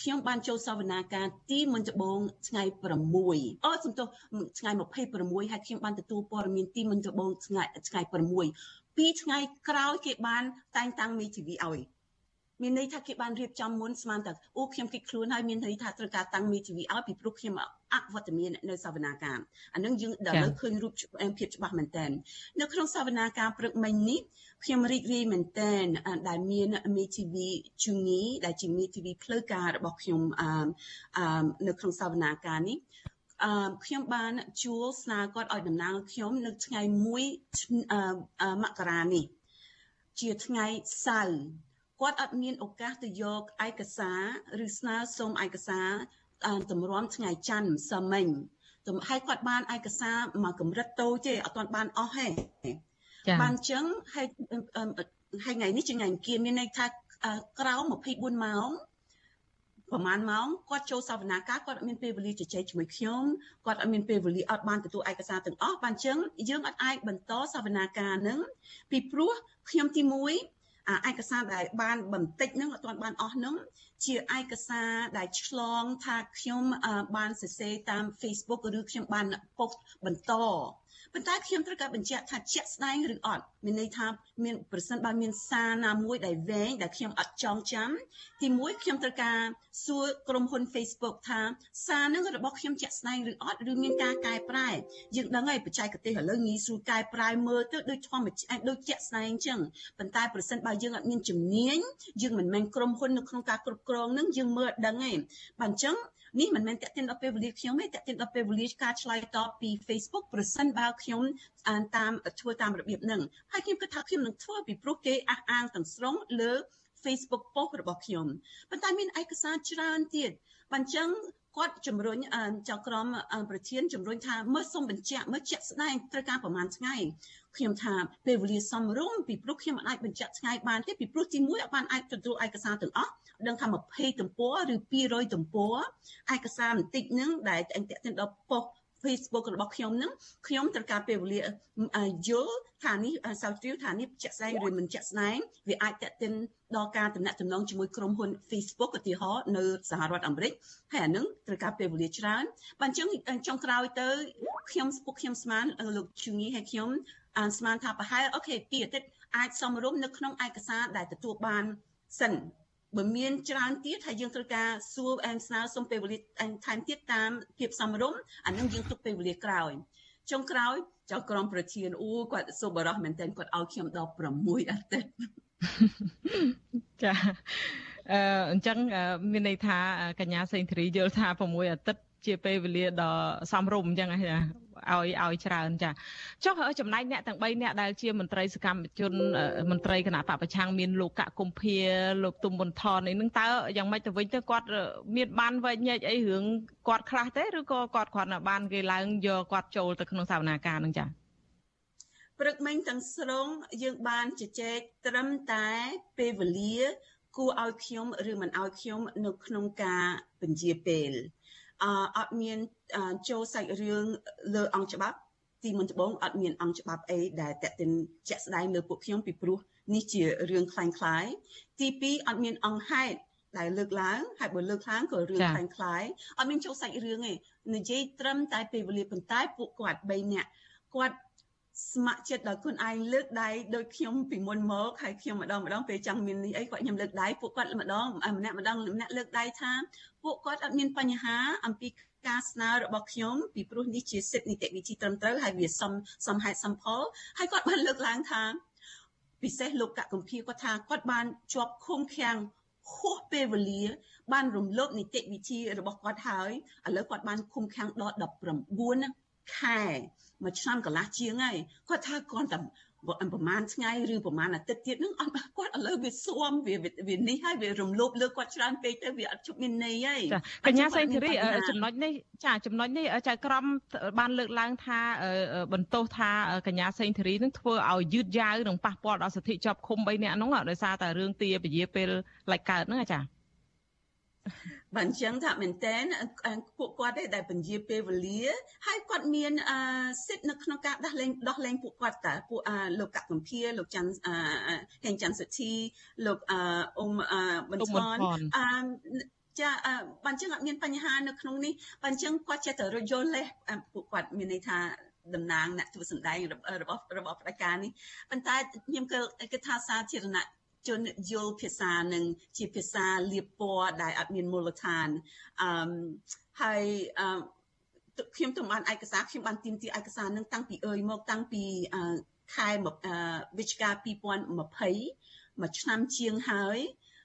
ខ្ញុំបានចូលសវនាការទីមុនដំបូងថ្ងៃ6អូសំទោសថ្ងៃ26ហើយខ្ញុំបានទទួលព័ត៌មានទីមុនដំបូងថ្ងៃថ្ងៃ6ពីរថ្ងៃក្រោយគេបានតែងតាំងមេធាវីឲ្យ មានន័យថាគេបានរៀបចំមុនស្មានតែអូខ្ញុំគិតខ្លួនហើយមានន័យថាត្រូវការតាំងមេធាវីឲ្យពីព្រោះខ្ញុំអវត្តមាននៅសវនាការអានឹងយើងដល់លើឃើញរូបភាពច្បាស់មែនតើនៅក្នុងសវនាការព្រឹកមិញនេះខ្ញុំរីករាយមែនតើដែលមានមេធាវីជូនីដែលជាមេធាវីផ្លូវការរបស់ខ្ញុំអឺនៅក្នុងសវនាការនេះអឺខ្ញុំបានជួលស្នើគាត់ឲ្យតំណាងខ្ញុំនៅថ្ងៃ1មករានេះជាថ្ងៃសៅរ៍ គាត់អត់មានឱកាសទៅយកឯកសារឬស្នើសុំឯកសារតម្រាំថ្ងៃច័ន្ទម្សិលមិញទំហើយគាត់បានឯកសារមកកម្រិតតូចទេអត់ទាន់បានអស់ទេបានចឹងហើយហើយថ្ងៃនេះជាថ្ងៃអង្គារមានន័យថាក្រោម24ម៉ោងប្រហែលម៉ោងគាត់ចូលសវនាការគាត់អត់មានពេលវេលាជជែកជាមួយខ្ញុំគាត់អត់មានពេលវេលាអត់បានទទួលឯកសារទាំងអស់បានចឹងយើងអត់អាចបន្តសវនាការនឹងពីព្រោះខ្ញុំទី1 ឯកសារដែលបានបន្តិចហ្នឹងអត់ទាន់បានអស់ហ្នឹងជាឯកសារដែលឆ្លងថាខ្ញុំបានសរសេរតាម Facebook ឬខ្ញុំបាន post បន្ត ប៉ុន្តែខ្ញុំត្រូវការបញ្ជាក់ថាជាក់ស្ដែងឬអត់មានន័យថាមានប្រសិនបើមានសារណាមួយដែលវែងដែលខ្ញុំអត់ចងចាំទីមួយខ្ញុំត្រូវការសួរក្រុមហ៊ុន Facebook ថាសារនឹងរបស់ខ្ញុំជាក់ស្ដែងឬអត់ឬមានការកែប្រែយើងដឹងហើយបច្ចេកទេសឥឡូវងាយស្រួលកែប្រែមើលទៅដូចធម្មជាតិដូចជាក់ស្ដែងអញ្ចឹងប៉ុន្តែប្រសិនបើយើងអត់មានជំនាញយើងមិនមែនក្រុមហ៊ុននៅក្នុងការគ្រប់គ្រងនឹងយើងមើលអត់ដឹងទេបាទអញ្ចឹង នេះមិនមែនតេតិនដល់ពេលវេលាខ្ញុំទេតេតិនដល់ពេលវេលាការឆ្លើយតបពី Facebook ប្រសិនបើខ្ញុំតាមធ្វើតាមរបៀបហ្នឹងហើយខ្ញុំគិតថាខ្ញុំនឹងធ្វើពីព្រោះគេអះអាងទាំងស្រុងលើ Facebook post របស់ខ្ញុំប៉ុន្តែមានឯកសារច្រើនទៀតបើអញ្ចឹង គាត់ជំរុញចៅក្រមប្រធានជំរុញថាមើលសុំបញ្ជាក់មើលជាក់ស្ដែងត្រូវការប្រហែលថ្ងៃខ្ញុំថាពេលវេលាសមរម្យពីព្រោះខ្ញុំអាចបញ្ជាក់ថ្ងៃបានទេពីព្រោះទីមួយអត់បានអាចទទួលឯកសារទាំងអស់ដឹងថា20ទំព័រឬ200ទំព័រឯកសារបន្តិចហ្នឹងដែលតែងតាក់ទិនដល់ប៉ុស្តិ៍ Facebook របស់ខ្ញុំហ្នឹងខ្ញុំត្រូវការពេលវេលាយល់ថានេះសៅជ្រាវថានេះជាក់ស្ដែងឬមិនជាក់ស្ដែងវាអាចតាក់ទិនដល់ការតំណែងតំណងជាមួយក្រុមហ៊ុន Facebook ឧទាហរណ៍នៅសហរដ្ឋអាមេរិកហើយអានឹងត្រូវការពេលវេលាច្រើនបើអញ្ចឹងចុងក្រោយទៅខ្ញុំពួកខ្ញុំស្មានលោកជូងីហើយខ្ញុំស្មានថាប្រហែលអូខេពីអាទិត្យអាចសមរម្យនៅក្នុងឯកសារដែលទទួលបានសិន បើមានច្រើនទៀតហើយយើងត្រូវការសួរអែមស្នើសុំពេលវេលាថែមទៀតតាមភាពសមរម្យអានឹងយើងទុកពេលវេលាក្រោយចុងក្រោយចៅក្រមប្រធានអូគាត់សុបរោះមែនទែនគាត់ឲ្យខ្ញុំដល់6អាទិត្យ
ចាអឺអញ្ចឹងមានន័យថាកញ្ញាសេងធារីយល់ថា6អាទិត្យជាពេលវេលាដ៏សមរម្យអញ្ចឹងណា ឲ្យឲ្យច្រើនចាចុះចំណែកអ្នកទាំង3អ្នកដែលជាមន្ត្រីសកម្មជនមន្ត្រីគណៈបពប្រឆាំងមានលោកកកុម្ភាលោកទុំប៊ុនថននេះនឹងតើយ៉ាងម៉េចទៅវិញទៅគាត់មានបានវែកញែកអីរឿងគាត់ខ្លះទេឬក៏គាត់គ្រាន់តែបានគេឡើងយកគាត់ចូលទៅក្នុងសវនាការនឹងចា
ព្រឹកមិញទាំងស្រុងយើងបានជជែកត្រឹមតែពេលវេលាគួរឲ្យខ្ញុំឬមិនឲ្យខ្ញុំនៅក្នុងការបញ្ជាពេលអអត់មាន ចូលសាច់រឿងលើអង្គច្បាប់ទីមុនដំបូងអត់មានអង្គច្បាប់អីដែលតេតិនជាក់ស្ដែងលើពួកខ្ញុំពីព្រោះនេះជារឿងคล้ายคล้ายទី2អត់មានអង្គហេតុដែលលើកឡើងហើយបើលើកឡើងក៏រឿងคล้ายคล้ายអត់មានចូលសាច់រឿងទេនិយាយត្រឹមតែពេលវេលាប៉ុន្តែពួកគាត់3នាក់គាត់ស្ម័គ្រចិត្តដល់ខ្លួនឯងលើកដៃដោយខ្ញុំពីមុនមកហើយខ្ញុំម្ដងម្ដងពេលចង់មាននេះអីគាត់ខ្ញុំលើកដៃពួកគាត់ម្ដងម្នាក់ម្ដងម្នាក់លើកដៃថាពួកគាត់អត់មានបញ្ហាអំពី ការស្នើរបស់ខ្ញុំពីព្រោះនេះជាសិទ្ធិនីតិវិធីត្រឹមត្រូវហើយវាសមសមហេតុសមផលហើយគាត់បានលើកឡើងថាពិសេសលោកកកុម្ភាគាត់ថាគាត់បានជាប់ឃុំឃាំងហួសពេលវេលា បានរំលោភនីតិវិធីរបស់គាត់ហើយឥឡូវគាត់បានឃុំឃាំងដល់19ខែមួយឆ្នាំកន្លះជាងហើយគាត់ថាគាត់តែ ប្រហែលថ្ងៃឬប្រហែលអាទិត្យទៀតនឹងអត់គាត់ឥឡូវវាស៊ាំវាវានេះហើយវារំលោភលើគាត់ច្រើនពេកទៅវាអត់ជប់មានន័យហើ
យកញ្ញាសៃធីរីចំណុចនេះចាចំណុចនេះចៅក្រមបានលើកឡើងថាបន្ទោសថាកញ្ញាសេងធីរីនឹងធ្វើឲ្យយឺតយ៉ាវនិងប៉ះពាល់ដល់សិទ្ធិជាប់ឃុំ3នាក់ហ្នឹងដោយសារតែរឿងទាពជាពេលឡែកកើតហ្នឹងអាចារ្យ
បើអញ្ចឹងថាមែនតែនពួកគាត់ទេដែលពន្យាពេលវេលា ហើយគាត់មានសិទ្ធិនៅក្នុងការដោះលែងដោះលែងពួកគាត់តើពួកលោកកកម្ភាលោកច័ន្ទហេងច័ន្ទសុធីលោកអ៊ុំបន្ថនអចាបើអញ្ចឹងអត់មានបញ្ហានៅក្នុងនេះបើអញ្ចឹងគាត់ចេះតែរយល់លេសពួកគាត់មានន័យថាតំណាងអ្នកធ្វើសម្ដែងរបស់របស់ផ្ដាច់ការនេះប៉ុន្តែខ្ញុំគិតថាសាធារណៈ ជនយល់ភាសានឹងជាភាសាលៀបពណ៌ដែលអត់មានមូលដ្ឋានអឺហើយអឺខ្ញុំទៅបានឯកសារខ្ញុំបានទាមទារឯកសារនឹងតាំងពីអើយមកតាំងពីខែវិច្ឆិកា2020មួយឆ្នាំជាងហើយ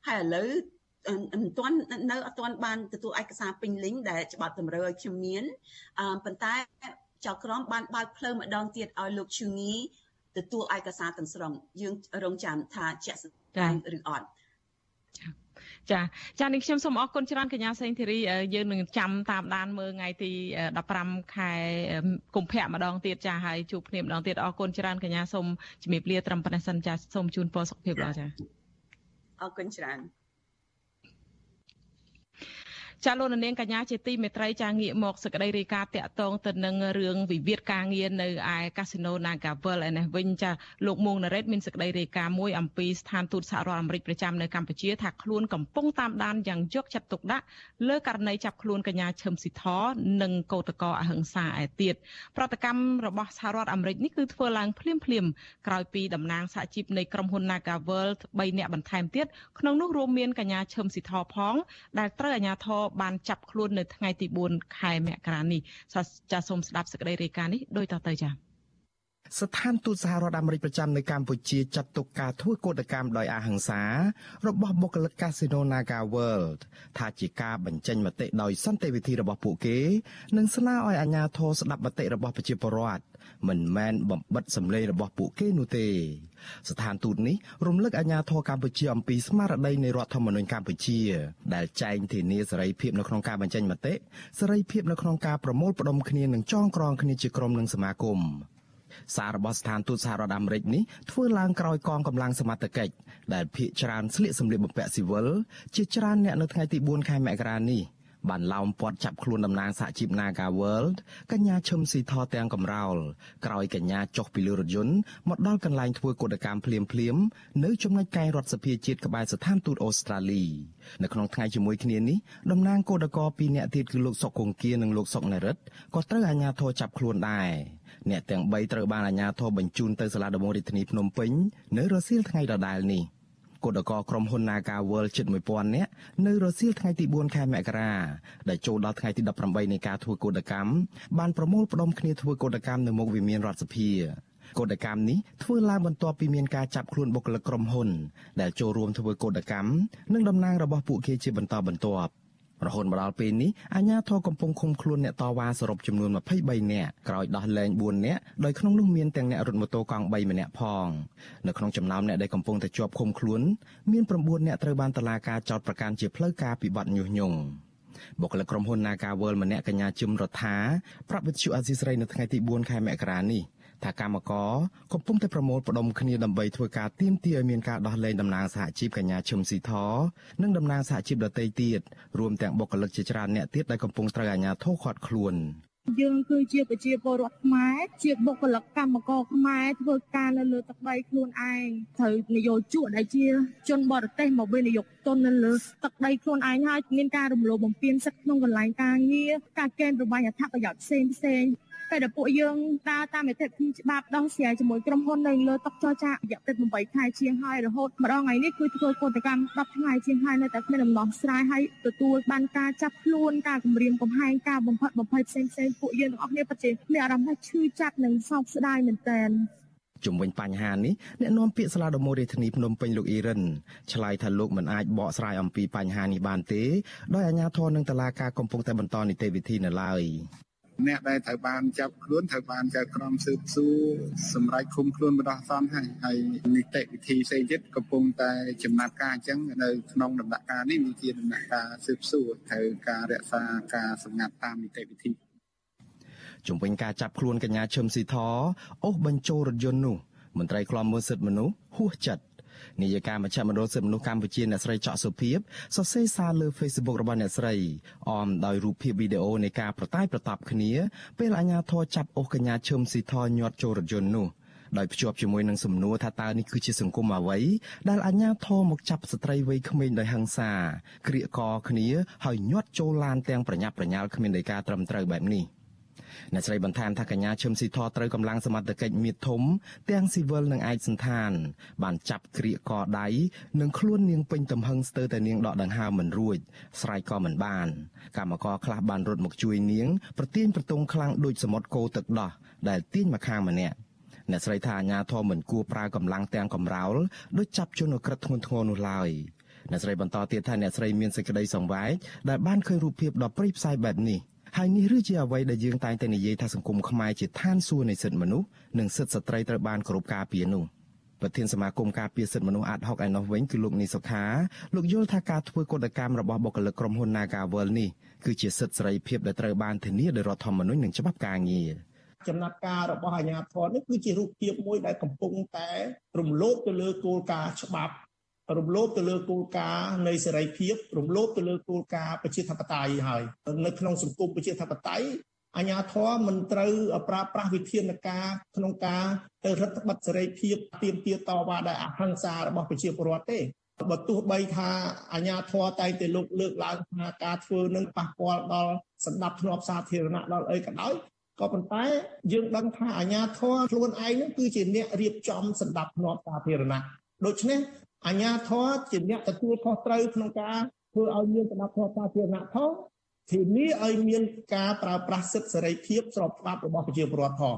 ហើយឥឡូវមិនទាន់នៅអត់ទាន់បានទទួលឯកសារពេញលេញដែលច្បាប់តម្រូវឲ្យខ្ញុំមានអឺប៉ុន្តែចៅក្រមបានបើកផ្លូវម្ដងទៀតឲ្យលោកឈូងី ទទួលឯកសារទាំងស្រុងយើងរងចាំថាជាក់ស្ដែងឬអត់
ចាចានេះខ្ញុំសូមអរគុណច្រើនកញ្ញាសេងធីរីយើងនឹងចាំតាមដានមើលថ្ងៃទី15ខែកុម្ភៈម្ដងទៀតចាហើយជួបគ្នាម្ដងទៀតអរគុណច្រើនកញ្ញាសូមជំរាបលាត្រឹមប៉ុណ្ណេះសិនចាសូមជូនពរសុខភាពល្អចា
អរគុណច្រើន
ចាលោកនាងកញ្ញាជាទីមេត្រីចាងាកមកសេចក្តីរាយការណ៍តាក់ទងទៅនឹងរឿងវិវាទការងារនៅឯកាស៊ីណូ Nagavel ឯនេះវិញចាលោកមួងណារ៉េតមានសេចក្តីរាយការណ៍មួយអំពីស្ថានទូតសហរដ្ឋអាមេរិកប្រចាំនៅកម្ពុជាថាខ្លួនកំពុងតាមដានយ៉ាងយកចិត្តទុកដាក់លើករណីចាប់ខ្លួនកញ្ញាឈឹមស៊ីធនិងកោតកោអហិង្សាឯទៀតប្រតិកម្មរបស់សហរដ្ឋអាមេរិកនេះគឺធ្វើឡើងភ្លាមភ្លាមក្រោយពីតំណាងសហជីពនៃក្រុមហ៊ុន Nagavel 3នាក់បន្ថែមទៀតក្នុងនោះរួមមានកញ្ញាឈឹមស៊ីធផងដែលត្រូវអាជ្ញាធរបានចាប់ខ្លួននៅថ្ងៃទី4ខែមករានេះចាសសូមស្ដាប់សេចក្តីរាយការណ៍នេះដូចតទៅចា៎
ស្ថានទូតសហរដ្ឋអាមេរិកប្រចាំនៅកម្ពុជាចាត់ទុកការធ្វើកោតកម្មដោយអហិង្សារបស់បុគ្គលិកកាស៊ីណូ Naga World ថាជាការបញ្ចេញមតិដោយសន្តិវិធីរបស់ពួកគេ និងស្នើឲ្យអាជ្ញាធរស្ដាប់មតិរបស់ប្រជាពលរដ្ឋមិនមែនបំបិតសម្លេងរបស់ពួកគេនោះទេ ស្ថានទូតនេះរំលឹកអាជ្ញាធរកម្ពុជាអំពីស្មារតីនៃរដ្ឋធម្មនុញ្ញកម្ពុជា ដែលចែងធានាសេរីភាពនៅក្នុងការបញ្ចេញមតិសេរីភាពនៅក្នុងការប្រមូលផ្ដុំគ្នានិងចងក្រងគ្នាជាក្រុមនិងសមាគម សាររបស់ស្ថានទូតសហរដ្ឋអាមេរិកនេះធ្វើឡើងក្រោយកងកម្លាំងសមត្ថកិច្ចដែលភ ieck ច្រើនស្លៀកសម្លៀកបំពាក់ស៊ីវិលជាច្រើនអ្នកនៅថ្ងៃទី4ខែមករានេះបានឡោមព័ទ្ធចាប់ខ្លួនតំណាងសហជីព Naga World កញ្ញាឈឹមស៊ីថទាំងកំរោលក្រោយកញ្ញាចុះពីលើរថយន្តមកដល់កន្លែងធ្វើកោតកម្មភ្លាមភ្លាមនៅចំណុចកែងរដ្ឋសភាជាតិក្បែរស្ថានទូតអូស្ត្រាលីនៅក្នុងថ្ងៃជាមួយគ្នានេះតំណាងគឧតកោពីរនាក់ទៀតគឺលោកសុកគង្គៀនិងលោកសុកណរិតក៏ត្រូវអាជ្ញាធរចាប់ខ្លួនដែរ អ្នកទាំង3ត្រូវបានអាជ្ញាធរបញ្ជូនទៅសាលាដំបងរាជធានីភ្នំពេញនៅរសៀលថ្ងៃដដែលនេះគឧតកោក្រុមហ៊ុន Naga World ជិត1000នាក់នៅរសៀលថ្ងៃទី4ខែមករាដែលចូលដល់ថ្ងៃទី18នៃការធ្វើកោតកម្មបានប្រមូលផ្ដុំគ្នាធ្វើកោតកម្មនៅមុខវិមានរដ្ឋសភាកោតកម្មនេះធ្វើឡើងបន្ទាប់ពីមានការចាប់ខ្លួនបុគ្គលិកក្រុមហ៊ុនដែលចូលរួមធ្វើកោតកម្មនិងតំណាងរបស់ពួកគេជាបន្តបន្ទាប់ រហូតមកដល់ពេលនេះអាជ្ញាធរកំពុងឃុំខ្លួនអ្នកតវ៉ាសរុបចំនួន23នាក់ក្រោយដោះលែង4នាក់ដោយក្នុងនោះមានទាំងអ្នករត់ម៉ូតូកង់3ម្នាក់ផងនៅក្នុងចំណោមអ្នកដែលកំពុងតែជាប់ឃុំខ្លួនមាន9នាក់ត្រូវបានតុលាការចោទប្រកាន់ជាផ្លូវការពីបទញុះញង់បុគ្គលិកក្រុមហ៊ុន Naga World ម្នាក់កញ្ញាជឹមរដ្ឋាប្រាប់វិទ្យុអាស៊ីសេរីនៅថ្ងៃទី4ខែមករានេះ ថាកម្មករកំពុងតែប្រមូលផ្ដុំគ្នាដើម្បីធ្វើការទាមទារឲ្យមានការដោះលែងតំណាងសហជីពកញ្ញាឈឹមស៊ីធនិងតំណាងសហជីពដទៃទៀតរួមទាំងបុគ្គលិកជាច្រើនអ្នកទៀតដែលកំពុងត្រូវអាជ្ញាធរឃាត់ខ្លួន
យើងគឺជាប្រជាពលរដ្ឋខ្មែរជាបុគ្គលិកកម្មករខ្មែរធ្វើការនៅលើទឹកដីខ្លួនឯងត្រូវនយោជកដែលជាជនបរទេសមកវិនិយោគទុននៅលើទឹកដីខ្លួនឯងហើយមានការរំលោភបំពានសិទ្ធិក្នុងកន្លែងការងារការកេណ្ឌប្របាញ់អត្ថប្រយោជន៍ផ្សេងផ្សេង ពេលដែលពួកយើងដើរតាមនីតិវិធីច្បាប់ដោះស្រាយជាមួយក្រុមហ៊ុននៅលើតុចរចារយៈពេល8ខែជាងហើយរហូតម្ដងថ្ងៃនេះគឺធ្វើកតកម្ម10ថ្ងៃជាងហើយនៅតែគ្មានដំណោះស្រាយហើយទទួលបានការចាប់ខ្លួនការគម្រាមកំហែងការបំផិតបំភ័យផ្សេងផ្សេងពួកយើងទាំងអស់គ្នាពិតជាមានអារម្មណ៍ថាឈឺចាប់និងសោកស្ដាយមែនទែន
ជំវិញបញ្ហានេះអ្នកនាំពាក្យសាលាដំណរាជធានីភ្នំពេញលោកអ៊ីរិនឆ្លើយថាលោកមិនអាចបកស្រាយអំពីបញ្ហានេះបានទេដោយអាជ្ញាធរនឹងតុលាការកំពុងតែបន្តនីតិវិធីនៅឡើយ
អ្នកដែលត្រូវបានចាប់ខ្លួនត្រូវបានចៅក្រមស៊ើបសួរសម្រាប់ឃុំខ្លួនបដោះសន្នហើយហើយនីតិវិធីផ្សេងទៀតកំពុងតែចំណាត់ការអញ្ចឹងនៅក្នុងដំណាក់កាលនេះវាជាដំណាក់កាលស៊ើបសួរត្រូវការរក្សាការសម្ងាត់តាមនីតិវិធី
ជំវិញការចាប់ខ្លួនកញ្ញាឈឹមស៊ីធអូសបញ្ចូលរថយន្តនោះមន្ត្រីខ្លំមើលសិទ្ធិមនុស្សហួសចិត្ត នាយិកាមជ្ឈមណ្ឌលសិទ្ធិមនុស្សកម្ពុជាអ្នកស្រីចောက်សុភីបសរសេរសារលើ Facebook របស់អ្នកស្រីអមដោយរូបភាពវីដេអូនៃការប្រតាយប្រតាប់គ្នាពេលអាជ្ញាធរចាប់អូសកញ្ញាឈឹមស៊ីធញាត់ចូលរថយន្តនោះដោយភ្ជាប់ជាមួយនឹងសំណួរថាតើនេះគឺជាសង្គមអ្វីដែលអាជ្ញាធរមកចាប់ស្ត្រីវ័យក្មេងដោយហិង្សាក្រៀកកគ្នាហើយញាត់ចូលឡានទាំងប្រញាប់ប្រញាល់គ្មានដោយការត្រឹមត្រូវបែបនេះ។ អ្នកស្រីបន្ថែមថាកញ្ញាឈឹមស៊ីធត្រូវកម្លាំងសមត្ថកិច្ចមៀតធំ ទាំងស៊ីវិលនិងឯកសន្តាន បានចាប់ក្រៀកកដៃនិងខ្លួននាងពេញទំហឹងស្ទើរតែនាងដកដង្ហើមមិនរួចស្រែកក៏មិនបានកម្មករខ្លះបានរត់មកជួយនាងប្រទៀងប្រទងខ្លាំងដូចសមុទ្រគោទឹកដោះដែលទាញមកខាងម្នាក់អ្នកស្រីថាអាញាធមមិនគួរប្រើកម្លាំងទាំងកំរោលដូចចាប់ជនអក្រិតធ្ងន់ធ្ងរនោះឡើយអ្នកស្រីបន្តទៀតថាអ្នកស្រីមានសេចក្តីសង្វេគដែលបានឃើញរូបភាពដ៏ព្រៃផ្សៃបែបនេះ ហើយនេះឬជាអ្វីដែលយើងតែងតែនិយាយថាសង្គមខ្មែរជាឋានសួគ៌នៃសិទ្ធិមនុស្សនិងសិទ្ធិស្ត្រីត្រូវបានគោរពការពារនោះប្រធានសមាគមការពារសិទ្ធិមនុស្សអាត់ហុកឯណោះវិញគឺលោកនីសុខាលោកយល់ថាការធ្វើកតកម្មរបស់បុគ្គលិកក្រុមហ៊ុន Nagawal នេះគឺជាសិទ្ធិសេរីភាពដែលត្រូវបានធានាដោយរដ្ឋធម្មនុញ្ញនិងច្បាប់ការងារ
ចំណាត់ការរបស់អាជ្ញាធរនេះគឺជារូបភាពមួយដែលកំពុងតែរំលោភទៅលើគោលការណ៍ច្បាប់ រំលោភទៅលើគោលការណ៍នៃសេរីភាពរំលោភទៅលើគោលការណ៍ប្រជាធិបតេយ្យហើយនៅក្នុងសង្គមប្រជាធិបតេយ្យអាញាធរមិនត្រូវប្រើប្រាស់វិធានការក្នុងការទៅរដ្ឋបတ်សេរីភាពទៀមទាតវ៉ាដោយអហិង្សារបស់ប្រជាពលរដ្ឋទេបើទោះបីថាអាញាធរតែងតែលើកលើកឡើងថាការធ្វើនឹងប៉ះពាល់ដល់សម្ដាប់ធ្នាប់សាធារណៈដល់អីក៏ដោយក៏ប៉ុន្តែយើងដឹងថាអាញាធរខ្លួនឯងនឹងគឺជាអ្នករៀបចំសម្ដាប់ធ្នាប់សាធារណៈដូច្នេះ អាញាធរជាអ្នកទទួលខុសត្រូវក្នុងការធ្វើឲ្យមានសម្ដាប់ធ្នាប់សាធារណៈផងធានាឲ្យមានការប្រើប្រាស់សិទ្ធិសេរីភាពស្របច្បាប់របស់ប្រជាពលរដ្ឋផង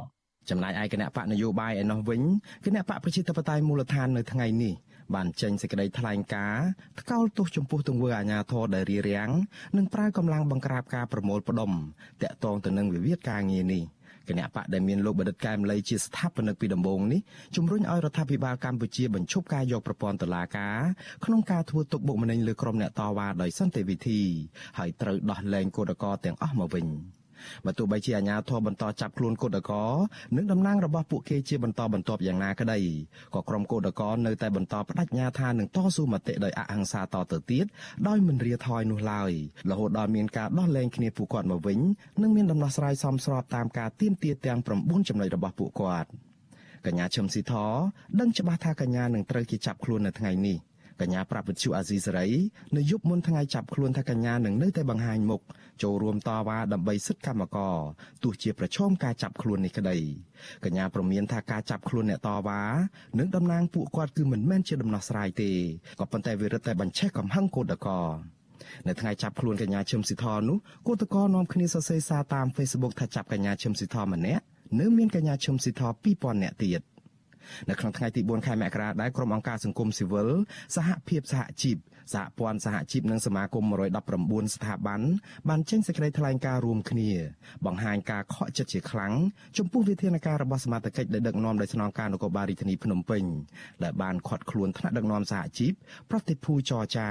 ចំណែកឯគណៈបកនយោបាយឯណោះវិញគណៈបកប្រជាធិបតេយ្យមូលដ្ឋាននៅថ្ងៃនេះបានចេញសេចក្តីថ្លែងការណ៍ថ្កោលទោសចំពោះទង្វើអាញាធរដែលរារាំងនិងប្រើកម្លាំងបង្ក្រាបការប្រមូលផ្ដុំតាក់ទងទៅនឹងវិវាទការងារនេះ គណៈបកដែលមានលោកបដិតកែមលីជាស្ថាបនិកពីដំបូងនេះជំរុញឲ្យរដ្ឋាភិបាលកម្ពុជាបញ្ឈប់ការយកប្រព័ន្ធតុលាការក្នុងការធ្វើទុកបុកម្នេញលើក្រុមអ្នកតវ៉ាដោយសន្តិវិធី ហើយត្រូវដោះលែងគឧតកោទាំងអស់មកវិញ។ បើទោះបីជាអាជ្ញាធរបន្តចាប់ខ្លួនកូដកោនិងតំណាងរបស់ពួកគេជាបន្តបន្ទាប់យ៉ាងណាក្តីក៏ក្រុមកូដកោនៅតែបន្តបដិញ្ញាថានឹងតស៊ូមតិដោយអហិង្សាតទៅទៀតដោយមិនរាថយនោះឡើយរហូតដល់មានការដោះលែងគ្នាពួកគាត់មកវិញនិងមានដំណោះស្រាយសមស្របតាមការទៀមទាទាំង9ចំណុចរបស់ពួកគាត់កញ្ញាឈឹមស៊ីធដឹងច្បាស់ថាកញ្ញានឹងត្រូវគេចាប់ខ្លួននៅថ្ងៃនេះ កញ្ញាប្រាប់វិទ្យុអាស៊ីសេរីនៅយប់មុនថ្ងៃចាប់ខ្លួនថាកញ្ញានឹងនៅតែបង្ហាញមុខចូលរួមតវ៉ាដើម្បីសិទ្ធិកម្មករទោះជាប្រឈមការចាប់ខ្លួននេះក្តីកញ្ញាប្រមានថាការចាប់ខ្លួនអ្នកតវ៉ានិងតំណាងពួកគាត់គឺមិនមែនជាដំណោះស្រាយទេក៏ប៉ុន្តែវារឹតតែបញ្ឆេះកំហឹងកូដកោនៅថ្ងៃចាប់ខ្លួនកញ្ញាឈឹមស៊ីធនោះគឧតកោនាំគ្នាសរសេរសារតាម Facebook ថាចាប់កញ្ញាឈឹមស៊ីធម្នាក់នៅមានកញ្ញាឈឹមស៊ីធ2000នាក់ទៀត នៅក្នុងថ្ងៃទី4ខែមករាដែរក្រុមអង្គការសង្គមស៊ីវិលសហភាពសហជីពសហព័ន្ធសហជីពនិងសមាគម119ស្ថាប័នបានចេញសេចក្តីថ្លែងការណ៍រួមគ្នា បង្ហាញការខកចិត្តជាខ្លាំងចំពោះវិធានការរបស់សមាជិកដែលដឹកនាំដោយស្នងការនគរបាលរាជធានីភ្នំពេញដែលបានខាត់ខ្លួនថ្នាក់ដឹកនាំសហជីពប្រតិភូចរចា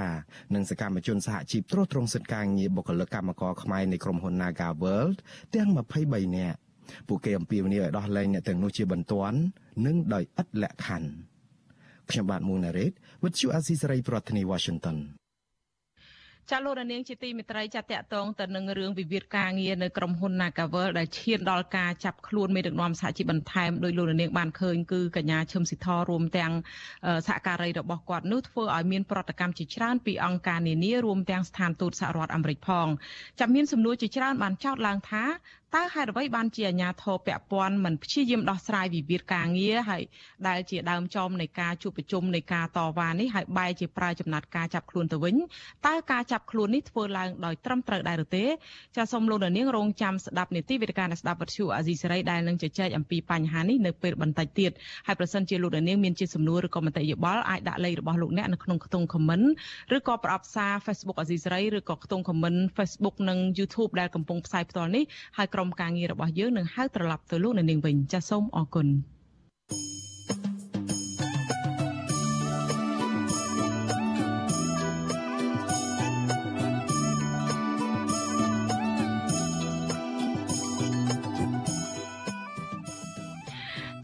និងសកម្មជនសហជីពត្រួតត្រងសិទ្ធិការងារបុគ្គលិកកម្មករខ្មែរនៃក្រុមហ៊ុន Naga World ទាំង23នាក់ពួកគេអំពាវនាវឲ្យដោះលែងអ្នកទាំងនោះជាបន្ទាន់ និងដោយឥតលក្ខខណ្ឌខ្ញុំបាទមុងណារ៉េត With you Azizi ប្រធានាទី Washington
ចាលោករនាងជាទីមេត្រីចាតតតងទៅនឹងរឿងវិវាទការងារនៅក្រុមហ៊ុន Nagavel ដែលឈានដល់ការចាប់ខ្លួនមេដឹកនាំសហជីពបន្ថែមដោយលោករនាងបានឃើញគឺកញ្ញាឈឹមស៊ីធរួមទាំងសហការីរបស់គាត់នោះធ្វើឲ្យមានប្រតិកម្មជាច្រើនពីអង្គការនានារួមទាំងស្ថានទូតសហរដ្ឋអាមេរិកផងចាំមានសំណួរជាច្រើនបានចោទឡើងថាតើហេតុអ្វីបានជាអាជ្ញាធរពាក់ព័ន្ធមិនព្យាយាមដោះស្រាយវិវាទការងារហើយដែលជាដើមចមនៃការជួបប្រជុំនៃការតវ៉ានេះហើយបែរជាប្រើចំណាត់ការចាប់ខ្លួនទៅវិញតើការចាប់ខ្លួននេះធ្វើឡើងដោយត្រឹមត្រូវដែរឬទេចាសសូមលោកនាងរងចាំស្ដាប់នីតិវិទ្យាស្ដាប់វិទ្យុអាស៊ីសេរីដែលនឹងជជែកអំពីបញ្ហានេះនៅពេលបន្តិចទៀតហើយប្រសិនជាលោកនាងមានជាសំណួរឬក៏មតិយោបល់អាចដាក់លេខរបស់លោកអ្នកនៅក្នុងខ្ទង់ comment ឬក៏ប្រអប់សារ Facebook អាស៊ីសេរីឬក៏ខ្ទង់ comment Facebook និង YouTube ដែលកំពុងផ្សាយផ្ទាល់នេះហើយក្រុមការងាររបស់យើងនឹងហៅត្រឡប់ទៅលោកនៅនាងវិញចាសសូមអរគុណ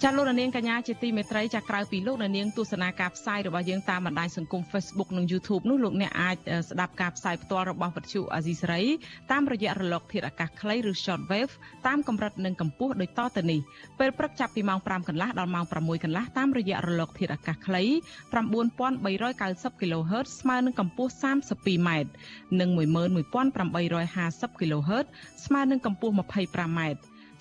ចាលោកនាងកញ្ញាជាទីមេត្រីចាក្រៅពីលោកនាងទស្សនាការផ្សាយរបស់យើងតាមបណ្ដាញសង្គម Facebook និង YouTube នោះលោកអ្នកអាចស្ដាប់ការផ្សាយផ្ទាល់របស់វិទ្យុអាស៊ីសេរីតាមរយៈរលកធាតុអាកាសខ្លីឬ Shortwave តាមកម្រិតនិងកម្ពស់ដូចតទៅនេះពេលព្រឹកចាប់ពីម៉ោង5កន្លះដល់ម៉ោង6កន្លះតាមរយៈរលកធាតុអាកាសខ្លី9390 kHz ស្មើនឹងកម្ពស់ 32m និង11850 kHz ស្មើនឹងកម្ពស់ 25m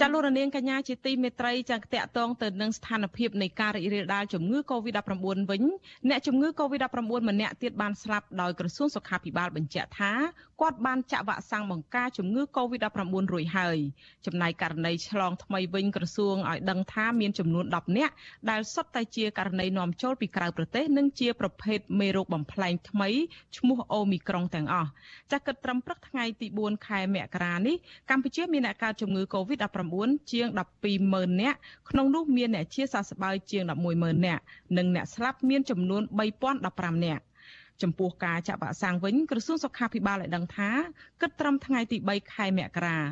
ចចាលោករនាងកញ្ញាជាទីមេត្រីចាតកតងទៅនឹងស្ថានភាពនៃការរីករាលដាលជំងឺ Covid-19 វិញអ្នកជំងឺ Covid-19 ម្នាក់ទៀតបានស្លាប់ដោយក្រសួងសុខាភិបាលបញ្ជាក់ថា គាត់បានចាក់វ៉ាក់សាំងបង្ការជំងឺ Covid-19 រួចហើយចំណែកករណីឆ្លងថ្មីវិញក្រសួងឲ្យដឹងថាមានចំនួន10នាក់ដែលសុទ្ធតែជាករណីនាំចូលពីក្រៅប្រទេសនិងជាប្រភេទមេរោគបំផ្លែងថ្មីឈ្មោះអូមីក្រុងទាំងអស់ចាក់គិតត្រឹមព្រឹកថ្ងៃទី4ខែមករានេះកម្ពុជាមានអ្នកកើតជំងឺ Covid-19 ជាង120,000នាក់ក្នុងនោះមានអ្នកជាសះស្បើយជាង110,000នាក់និងអ្នកស្លាប់មានចំនួន3015នាក់ ចំពោះការចាក់វ៉ាក់សាំងវិញក្រសួងសុខាភិបាលបានដឹងថាគិតត្រឹមថ្ងៃទី3ខែមករារ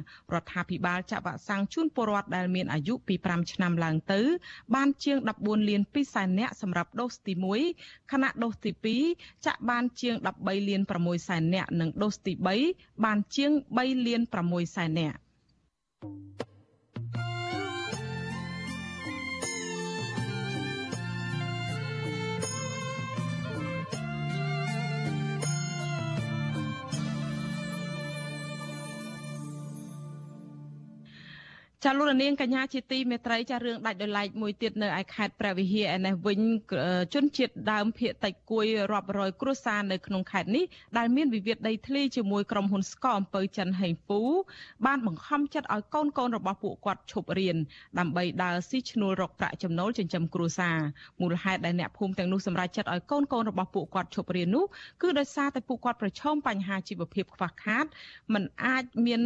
ដ្ឋាភិបាលចាក់វ៉ាក់សាំងជូនពលរដ្ឋដែលមានអាយុពី5ឆ្នាំឡើងទៅ បានជាង14លាន2សែននាក់សម្រាប់ដូសទី1ខណៈដូសទី2ចាក់បានជាង13លាន6សែននាក់និងដូសទី3បានជាង3លាន6សែននាក់ ចាលោកនាងកញ្ញាជាទីមេត្រីចារឿងដាច់ដោយឡែកមួយទៀតនៅឯខេត្តព្រះវិហារឯនេះវិញជនជាតិដើមភាគតិចគួយរាប់រយគ្រួសារនៅក្នុងខេត្តនេះដែលមានវិវាទដីធ្លីជាមួយក្រុមហ៊ុនស្កអំពើចិនហេងពូ បានបង្ខំចិត្តឲ្យកូនកូនរបស់ពួកគាត់ឈប់រៀនដើម្បីដើរស៊ីឈ្នួលរកប្រាក់ចំណូលចិញ្ចឹមគ្រួសារមូលហេតុដែលអ្នកភូមិទាំងនោះសម្រេចចិត្តឲ្យកូនកូនរបស់ពួកគាត់ឈប់រៀននោះគឺដោយសារតែពួកគាត់ប្រឈមបញ្ហាជីវភាពខ្វះខាតមិនអាចមាន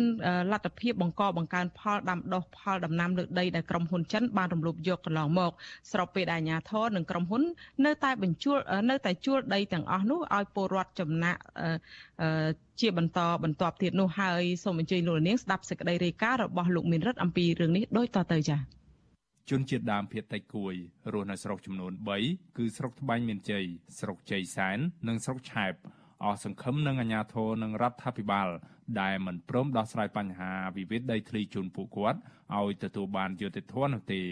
លទ្ធភាពបង្កបង្កើនផលដាំដុះផលដំណាំលើដីដែលក្រុមហ៊ុនចិនបានរំលោភយកកន្លងមក ស្របពេលដែលអាជ្ញាធរនិងក្រុមហ៊ុន នៅតែបញ្ជួលនៅតែជួលដីទាំងអស់នោះឲ្យពលរដ្ឋចំណាក់ជាបន្តបន្ទាប់ទៀតនោះហើយសូមអញ្ជើញលោកនាងស្ដាប់សេចក្តីរាយការណ៍របស់លោកមានរិទ្ធអំពីរឿងនេះដូចតទៅចា៎
ជនជាតិដើមភាគតិចគួយរស់នៅស្រុកចំនួន3គឺស្រុកត្បាញមានជ័យស្រុកជ័យសែននិងស្រុកឆែបអស់សង្ឃឹមនឹងអាជ្ញាធរនិងរដ្ឋាភិបាល ដែលមិនព្រមដោះស្រាយបញ្ហាវិវាទដីធ្លីជូនពួកគាត់ ឲ្យទទួលបានយុត្តិធម៌នោះទេ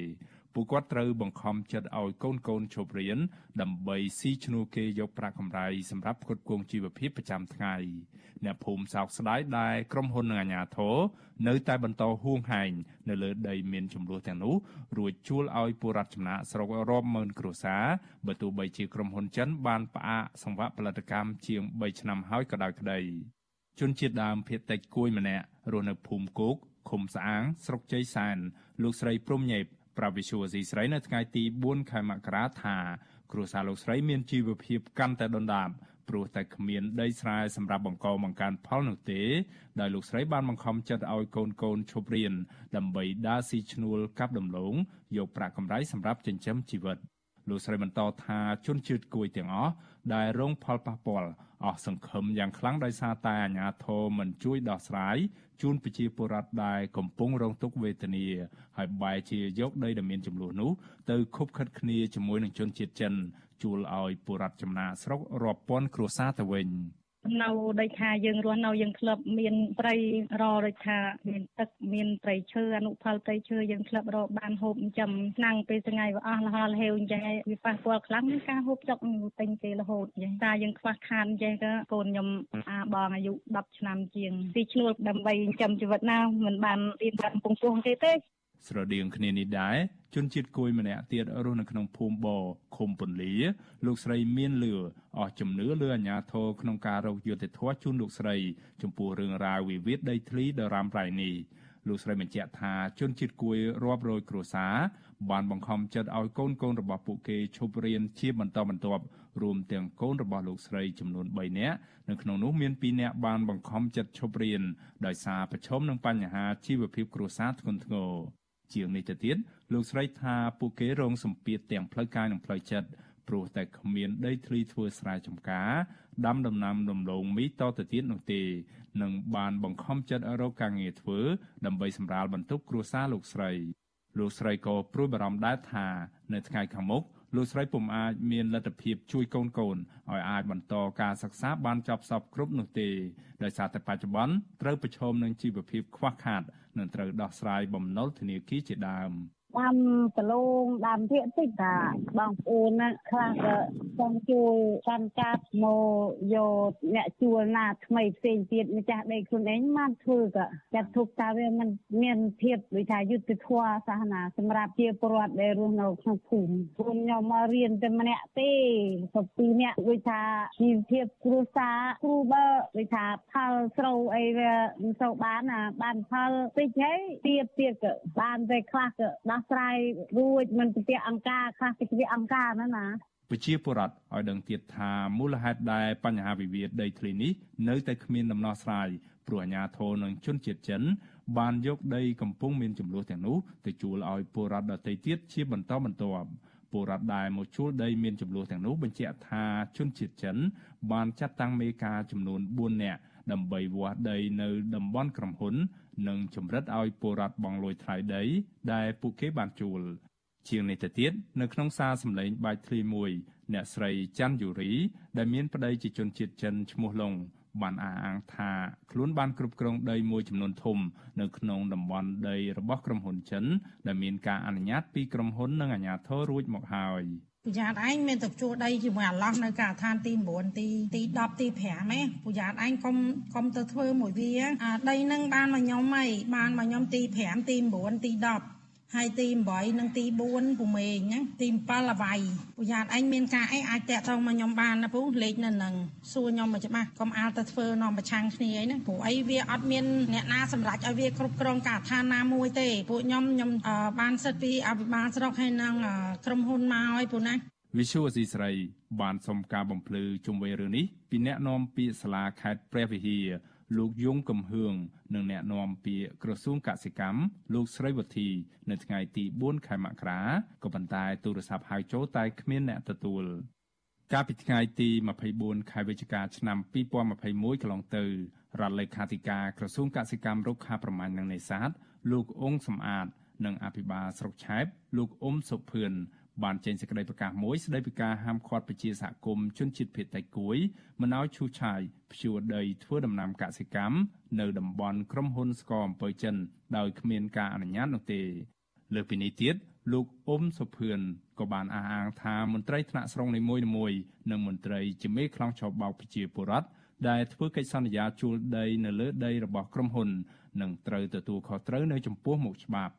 ពួកគាត់ត្រូវបង្ខំចិត្តឲ្យកូនកូនឈប់រៀនដើម្បីស៊ីឈ្នួលគេយកប្រាក់កម្រៃសម្រាប់ផ្គត់ផ្គង់ជីវភាពប្រចាំថ្ងៃអ្នកភូមិសោកស្ដាយដែលក្រុមហ៊ុននិងអាជ្ញាធរនៅតែបន្តហួងហែងនៅលើដីមានចំនួនទាំងនោះរួចជួលឲ្យពលរដ្ឋចំណាក់ស្រុករាប់ម៉ឺនគ្រួសារបើទោះបីជាក្រុមហ៊ុនចិនបានផ្អាកសង្វាក់ផលិតកម្មជាង3ឆ្នាំហើយក៏ដោយក្តីជនជាតិដើមភាគតិចគួយម្នាក់រស់នៅភូមិគោក ឃុំស្អាង ស្រុកជ័យសែនលោកស្រីព្រំញេបប្រាប់វិសុវអេស៊ីស្រីនៅថ្ងៃទី4ខែមករាថាគ្រួសារលោកស្រីមានជីវភាពកាន់តែដុនដាបព្រោះតែគ្មានដីស្រែសម្រាប់បង្កបង្កើនផលនោះទេដោយលោកស្រីបានបង្ខំចិត្តឲ្យកូនកូនឈប់រៀនដើម្បីដើរស៊ីឈ្នួលកាប់ដំឡូងយកប្រាក់កម្រៃសម្រាប់ចិញ្ចឹមជីវិតលោកស្រីបន្តថាជនជាតិគួយទាំងអស់ដែលរងផលប៉ះពាល់អស់សង្ឃឹមយ៉ាងខ្លាំងដោយសារតែអាជ្ញាធរមិនជួយដោះស្រាយ ជូនប្រជាពលរដ្ឋដែលកំពុងរងទុក្ខវេទនាហើយបែរជាយកដីដែលមានចំនួននោះទៅខុបខិតគ្នាជាមួយនឹងជនជាតិចិនជួលឲ្យពលរដ្ឋចំណាស្រុករាប់ពាន់គ្រួសារទៅវិញ។
នៅដូចថាយើងរស់នៅយើងធ្លាប់មានត្រីរដូចថាមានទឹកមានត្រីឈើអនុផលត្រីឈើយើងធ្លាប់រកបានហូបចិញ្ចឹមឆ្នាំងពេលថ្ងៃវាអស់លហលហេវអញ្ចឹងវាប៉ះពាល់ខ្លាំងនឹងការហូបចុកទិញគេរហូតអញ្ចឹងតែយើងខ្វះខាតអញ្ចឹងក៏កូនខ្ញុំអាបងអាយុ10ឆ្នាំជាងទីឈ្នួលដើម្បីចិញ្ចឹមជីវិតណាមិនបានរៀនតាមពងពោះគេទេ
ស្រដៀងគ្នានេះដែរជនជាតិគួយម្នាក់ទៀតរស់នៅក្នុងភូមិបឃុំពន្លាលោកស្រីមានលឿអស់ជំនឿលើអាញាធរក្នុងការរកយុត្តិធម៌ជូនលោកស្រី ចំពោះរឿងរ៉ាវវិវាទដីធ្លីដ៏រ៉ាំរ៉ៃនេះលោកស្រីបញ្ជាក់ថាជនជាតិគួយរាប់រយគ្រួសារបានបង្ខំចិត្តឲ្យកូនកូនរបស់ពួកគេឈប់រៀនជាបន្តបន្ទាប់រួមទាំងកូនរបស់លោកស្រីចំនួន3នាក់នៅក្នុងនោះមាន2នាក់បានបង្ខំចិត្តឈប់រៀនដោយសារប្រឈមនឹងបញ្ហាជីវភាពគ្រួសារធ្ងន់ធ្ងរ ជាងនេះទៅទៀតលោកស្រីថាពួកគេរងសម្ពាធទាំងផ្លូវកាយនិងផ្លូវចិត្តព្រោះតែគ្មានដីធ្លីធ្វើស្រែចម្ការដាំដំណាំដំឡូងមីតទៅទៀតនោះទេនឹងបានបង្ខំចិត្តរកការងារធ្វើ ដើម្បីសម្រាលបន្ទុកគ្រួសារលោកស្រី លោកស្រីក៏ព្រួយបារម្ភដែរថា នៅថ្ងៃខាងមុខលោកស្រីពុំអាចមានលទ្ធភាពជួយកូនកូនឲ្យអាចបន្តការសិក្សាបានចប់សពគ្រប់នោះទេដោយសារតែបច្ចុប្បន្នត្រូវប្រឈមនឹងជីវភាពខ្វះខាត និងត្រូវដោះស្រាយបំណុលធនាគារជាដើម
ប ដាំដលងដាំភាកតិចតាបងប្អូនណាខ្លះក៏ចង់ជួយកាន់កាប់មកយកអ្នកជួលណាថ្មីផ្សេងទៀតម្ចាស់ដីខ្លួនឯងបានធ្វើក៏ចាត់ទុកថាវាមិនមានភាពដូចថាយុទ្ធធម៌សាសនាសម្រាប់ជាពលរដ្ឋដែលរស់នៅក្នុងភូមិពួកខ្ញុំមករៀនតែម្នាក់ទេទៅពីរនាក់ដូចថាជីវភាពគ្រួសារគ្រូបើដូចថាផលស្រូវអីវាមិនសូវបានណាបានផលតិចហើយទៀតទៀតក៏បានតែខ្លះក៏ដោះស្រាយរួចមិនទៅអង្គការខ្លះទៅអង្គការណាណា
ប្រជាពលរដ្ឋឲ្យដឹងទៀតថាមូលហេតុដែលបញ្ហាវិវាទដីធ្លីនេះនៅតែគ្មានដំណោះស្រាយព្រោះអាជ្ញាធរនិងជនជាតិចិន បានយកដីកំពុងមានចំនួនទាំងនោះទៅជួលឲ្យពលរដ្ឋដទៃទៀតជាបន្តបន្ទាប់ពលរដ្ឋដែលមកជួលដីមានចំនួនទាំងនោះបញ្ជាក់ថាជនជាតិចិន បានចាត់តាំងមេការចំនួន4នាក់ដើម្បីវាស់ដីនៅតំបន់ក្រុមហ៊ុន និងចម្រិតឲ្យពលរដ្ឋបង់លុយថ្លៃដីដែលពួកគេបានជួល ជាងនេះទៅទៀតនៅក្នុងសារសម្លេងបាច់ធ្លីមួយ អ្នកស្រីច័ន្ទយូរី ដែលមានប្តីជាជនជាតិចិនឈ្មោះឡុងបានអះអាងថាខ្លួនបានគ្រប់គ្រងដីមួយចំនួនធំ នៅក្នុងតំបន់ដីរបស់ក្រុមហ៊ុនចិន ដែលមានការអនុញ្ញាតពីក្រុមហ៊ុននិងអាជ្ញាធររួចមកហើយ
ពូយ៉ាតឯងមានតែជួដីជាមួយអាឡោះនៅការដ្ឋានទី9ទីទី10ទី5ហ៎ពូយ៉ាតឯងកុំកុំទៅធ្វើមួយវាអាដីនឹងបានមកខ្ញុំហីបានមកខ្ញុំទី5ទី9ទី10 ហើយទី8និងទី4ពូមេងណាទី7អវ័យពូយ៉ាតឯងមានការអីអាចតាក់ទងមកខ្ញុំបានណាពូលេខនៅនឹងសួរខ្ញុំមកច្បាស់កុំអាលទៅធ្វើនាំប្រឆាំងគ្នាអីណាព្រោះអីវាអត់មានអ្នកណាសម្រេចឲ្យវាគ្រប់គ្រងការដ្ឋានណាមួយទេពួកខ្ញុំខ្ញុំបានសិទ្ធពីអភិបាលស្រុកហើយនឹងក្រុមហ៊ុនមកឲ្យពូណា
វិសុវអសីស្រីបានសុំការបំភ្លឺជុំវិញរឿងនេះពីអ្នកនាំពាក្យសាលាខេត្តព្រះវិហារ លោកយងកំហឿងនិងអ្នកនាំពាក្យក្រសួងកសិកម្មលោកស្រីវុធីនៅថ្ងៃទី4ខែមករាក៏ប៉ុន្តែទូរស័ព្ទហៅចូលតែគ្មានអ្នកទទួលកាលពីថ្ងៃទី24ខែវិច្ឆិកាឆ្នាំ2021កន្លងទៅរដ្ឋលេខាធិការក្រសួងកសិកម្មរុក្ខាប្រមាញ់និងនេសាទលោកអ៊ុងសំអាតនិងអភិបាលស្រុកឆែបលោកអ៊ុំសុភឿន បានចេញសេចក្តីប្រកាសមួយស្តីពីការហាមឃាត់ប្រជាសហគមន៍ជនជាតិភៀតតៃគួយមិនឲ្យឈូសឆាយភ្ជួរដីធ្វើដំណាំកសិកម្មនៅតំបន់ក្រុមហ៊ុនស្ករអំពើចិន ដោយគ្មានការអនុញ្ញាតនោះទេ លើពីនេះទៀតលោកអ៊ុំសុភឿនក៏បានអះអាងថាមន្ត្រីថ្នាក់ស្រុងនីមួយៗនិងមន្ត្រីជាមេខ្លោងឆោបបោកប្រជាពលរដ្ឋដែលធ្វើកិច្ចសន្យាជួលដីនៅលើដីរបស់ក្រុមហ៊ុននឹងត្រូវទទួលខុសត្រូវនៅចំពោះមុខច្បាប់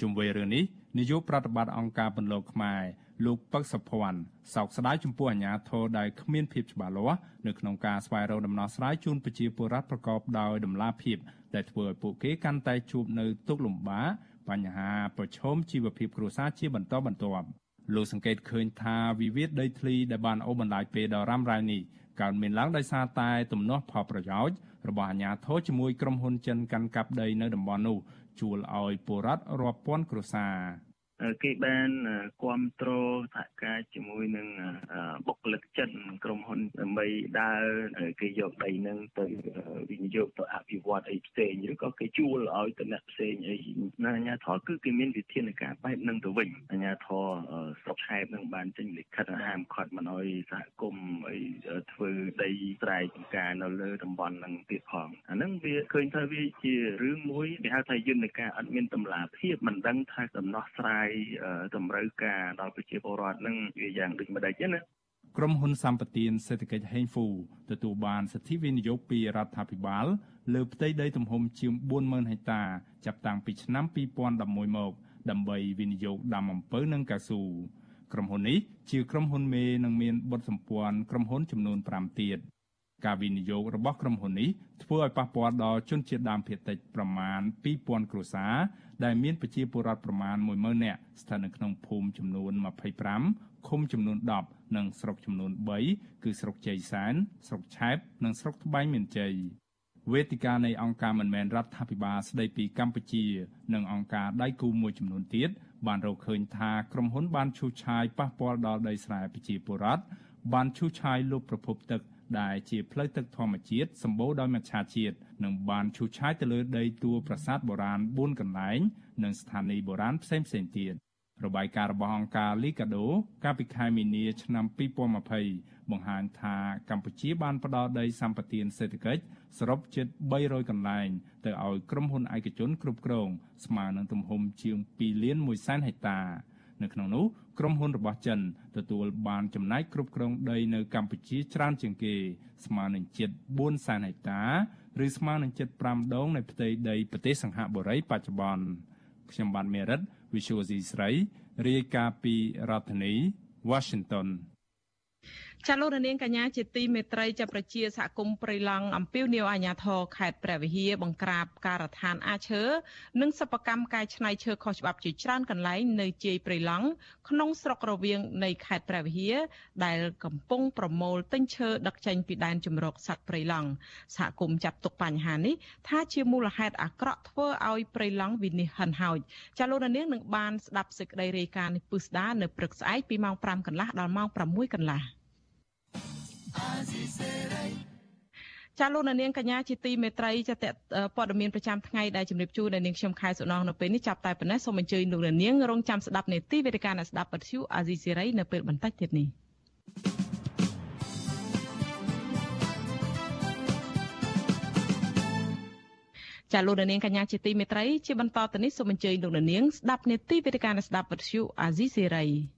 ជុំវិញរឿងនេះនាយកប្រតិបត្តិអង្គការបន្លកខ្មែរលោកពឹកសុភ័ណ្ឌសោកស្ដាយចំពោះអាញាធរដែលគ្មានភាពច្បាស់លាស់នៅក្នុងការស្វែងរកដំណោះស្រាយជូនប្រជាពលរដ្ឋប្រកបដោយតម្លាភាពដែលធ្វើឲ្យពួកគេកាន់តែជួបនៅទុក្ខលំបាកបញ្ហាប្រឈមជីវភាពគ្រួសារជាបន្តបន្ទាប់លោកសង្កេតឃើញថាវិវាទដីធ្លីដែលបានអូសបន្លាយពេលដល់រ៉ាំរ៉ៃនេះកើតមានឡើងដោយសារតែទំនាស់ផលប្រយោជន៍របស់អាជ្ញាធរជាមួយក្រុមហ៊ុនចិនកាន់កាប់ដីនៅតំបន់នោះ ជួលឲ្យពលរដ្ឋរាប់ពាន់គ្រួសារ
គេបានគ្រប់គ្រងសហការជាមួយនឹងបុគ្គលិកចិនក្រុមហ៊ុនដើម្បីដើរគេយកដីនឹងទៅវិនិយោគទៅអភិវឌ្ឍអីផ្សេងឬក៏គេជួលឲ្យទៅអ្នកផ្សេងអីណាអាញាធរគឺគេមានវិធានការបែបនឹងទៅវិញអាញាធរស្រុកឆែបនឹងបានចេញលិខិតហាមឃាត់មិនឲ្យសហគមន៍អីធ្វើដីស្រែចម្ការនៅលើតំបន់នឹងទៀតផងអាហ្នឹងវាឃើញថាវាជារឿងមួយគេហៅថាយន្តការអត់មានតម្លាភាពមិនដឹងថាដំណោះស្រាយតម្រូវការដល់ប្រជាពលរដ្ឋនឹងវាយ៉ាងដូចម្ដេចណា
ក្រុមហ៊ុនសម្បទានសេដ្ឋកិច្ចហេងហ្វូទទួលបានសិទ្ធិវិនិយោគពីរដ្ឋាភិបាល លើផ្ទៃដីទំហំជាង40000ហិកតា ចាប់តាំងពីឆ្នាំ2011មក ដើម្បីវិនិយោគដាំអំពៅនិងកៅស៊ូក្រុមហ៊ុននេះជាក្រុមហ៊ុនមេនិងមានបុតសម្ព័ន្ធក្រុមហ៊ុនចំនួន5ទៀត ការវិនិយោគរបស់ក្រុមហ៊ុននេះធ្វើឲ្យប៉ះពាល់ដល់ជនជាតិដើមភាគតិចប្រមាណ2000គ្រួសារដែលមានប្រជាពលរដ្ឋប្រមាណ10000នាក់ស្ថិតនៅក្នុងភូមិចំនួន25ឃុំចំនួន10និងស្រុកចំនួន3គឺស្រុកជ័យសែនស្រុកឆែបនិងស្រុកត្បែងមានជ័យវេទិកានៃអង្គការមិនមែនរដ្ឋាភិបាលស្ដីពីកម្ពុជា និងអង្គការដៃគូមួយចំនួនទៀតបានរកឃើញថាក្រុមហ៊ុនបានឈូសឆាយប៉ះពាល់ដល់ដីស្រែប្រជាពលរដ្ឋបានឈូសឆាយលុបប្រភពទឹក ដែលជាផ្លូវទឹកធម្មជាតិសម្បូរដោយមច្ឆជាតិនិងបានឈូសឆាយទៅលើដីទួលប្រាសាទបុរាណ4កន្លែងនិងស្ថានីយ៍បុរាណផ្សេងៗទៀតរបាយការណ៍របស់អង្គការ Liga do កាលពីខែមីនាឆ្នាំ2020បង្ហាញថាកម្ពុជាបានផ្ដល់ដីសម្បត្តិសេដ្ឋកិច្ចសរុបជិត300កន្លែងទៅឲ្យក្រុមហ៊ុនឯកជនគ្រប់គ្រងស្មើនឹងទំហំជាង2លាន1សែនហិកតា នៅក្នុងនោះក្រុមហ៊ុនរបស់ចិនទទួលបានចំណាយគ្រប់គ្រងដីនៅកម្ពុជាច្រើនជាងគេ ស្មើនឹងជិត4សែនហិកតាឬស្មើនឹងជិត5ដងនៃផ្ទៃដីប្រទេសសង្ហបុរីបច្ចុប្បន្នខ្ញុំបានមេរិត Visual C ស្រីរាយការណ៍ពីរដ្ឋធានី Washington
ចាលោកនាងកញ្ញាជាទីមេត្រីចាប់ប្រជាសហគមន៍ព្រៃឡង់អំពាវនាវអាជ្ញាធរខេត្តព្រះវិហារបង្ក្រាបការដ្ឋានអាឈើនិងសិប្បកម្មកែច្នៃឈើខុសច្បាប់ជាច្រើនកន្លែងនៅជាយព្រៃឡង់ក្នុងស្រុករវៀងនៃខេត្តព្រះវិហារដែលកំពុងប្រមូលទិញឈើដឹកចេញពីដែនជំរកសត្វព្រៃឡង់សហគមន៍ចាត់ទុកបញ្ហានេះថាជាមូលហេតុអាក្រក់ធ្វើឲ្យព្រៃឡង់វិនិច្ឆ័យហិនហោចចាលោកនាងនឹងបានស្ដាប់សេចក្តីរាយការណ៍នេះពុស្ដានៅព្រឹកស្អែកពីម៉ោង5កន្លះដល់ម៉ោង6កន្លះ ចាលោកនាងកញ្ញាជាទីមេត្រីចាតព័ត៌មានប្រចាំថ្ងៃដែលជម្រាបជូនដល់នាងខ្ញុំខែសុណងនៅពេលនេះចាប់តែប៉ុណ្ណេះសូមអញ្ជើញលោកនាងរងចាំស្ដាប់នេតិវេទិកាអ្នកស្ដាប់បទជាអាស៊ីសេរីនៅពេលបន្តិចទៀតនេះចាលោកនាងកញ្ញាជាទីមេត្រីជាបន្តទៅនេះសូមអញ្ជើញលោកនាងស្ដាប់នេតិវេទិកាអ្នកស្ដាប់បទជាអាស៊ីសេរី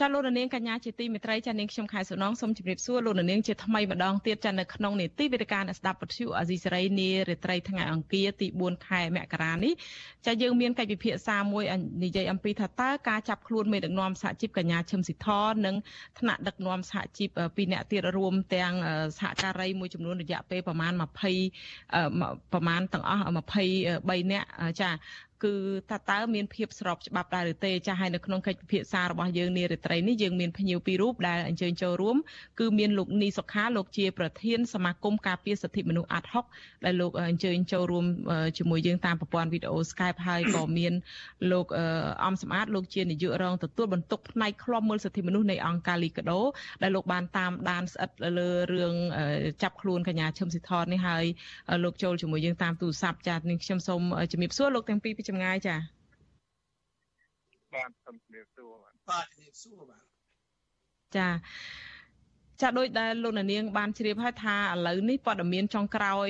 ចាលោកនាងកញ្ញាជាទីមេត្រីចានាងខ្ញុំខែសុណងសូមជម្រាបសួរលោកនាងជាថ្មីម្ដងទៀតចានៅក្នុងនេតិវេទិកាអ្នកស្ដាប់ពទ្យុអាស៊ីសេរីនារាត្រីថ្ងៃអង្គារទី4ខែមករានេះចាយើងមានកិច្ចពិភាក្សាមួយនិយាយអំពីថាតើការចាប់ខ្លួនមេដឹកនាំសហជីពកញ្ញាឈឹមស៊ីធនិងថ្នាក់ដឹកនាំសហជីពពីរអ្នកទៀតរួមទាំងសហការីមួយចំនួនរយៈពេលប្រមាណ20ប្រមាណទាំងអស់23នាក់ចា គឺថាតើមានភាពស្របច្បាប់ដែរឬទេចាស់ហើយនៅក្នុងកិច្ចពិភាក្សារបស់យើងនារាត្រីនេះយើងមានភ្ញៀវពីររូបដែលអញ្ជើញចូលរួមគឺមានលោកនីសុខាលោកជាប្រធានសមាគមការពារសិទ្ធិមនុស្សអាត់ហុកដែលលោកអញ្ជើញចូលរួមជាមួយយើងតាមប្រព័ន្ធវីដេអូ Skype ហើយក៏មានលោកអំសំអាតលោកជានាយករងទទួលបន្ទុកផ្នែកឃ្លាំមើលសិទ្ធិមនុស្សនៃអង្គការលីកាដូដែលលោកបានតាមដានស្អិតលើរឿងចាប់ខ្លួនកញ្ញាឈឹមស៊ីធននេះហើយលោកចូលជាមួយយើងតាមទូរស័ព្ទចា៎នឹងខ្ញុំសូមជំរាបសួរលោកទាំងពីរពីចម្ងាយចា
បាទសូមជំរាបសួរ
បាទជំរាបសួរបាទ
ចាចាដូចដែលលោកនាងបានជ្រាបហើយថាឥឡូវនេះព័ត៌មានចុងក្រោយ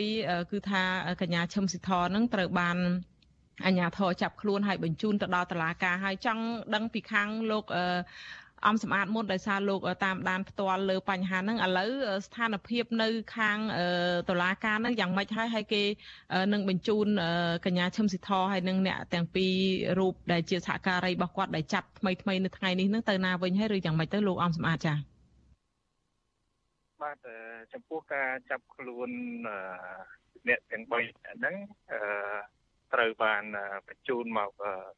គឺថាកញ្ញាឈឹមស៊ីធនឹងត្រូវបានអញ្ញាធរចាប់ខ្លួនហើយបញ្ជូនទៅដល់តុលាការហើយចង់ដឹងពីខាងលោក អំសម្បត្តិមុនដោយសារលោកតាមដានផ្ទាល់លើបញ្ហាហ្នឹងឥឡូវស្ថានភាពនៅខាងតុលាការហ្នឹងយ៉ាងម៉េចហើយហើយគេនឹងបញ្ជូនកញ្ញាឈឹមស៊ីធហើយនឹងអ្នកទាំងពីររូបដែលជាសហការីរបស់គាត់ដែលចាប់ថ្មីថ្មីនៅថ្ងៃនេះហ្នឹងទៅណាវិញហើយឬយ៉ាងម៉េចទៅលោកអំសម្បត្តិចា៎
បាទចំពោះការចាប់ខ្លួនអ្នកទាំង3ហ្នឹងអឺត្រូវបានបញ្ជូនមក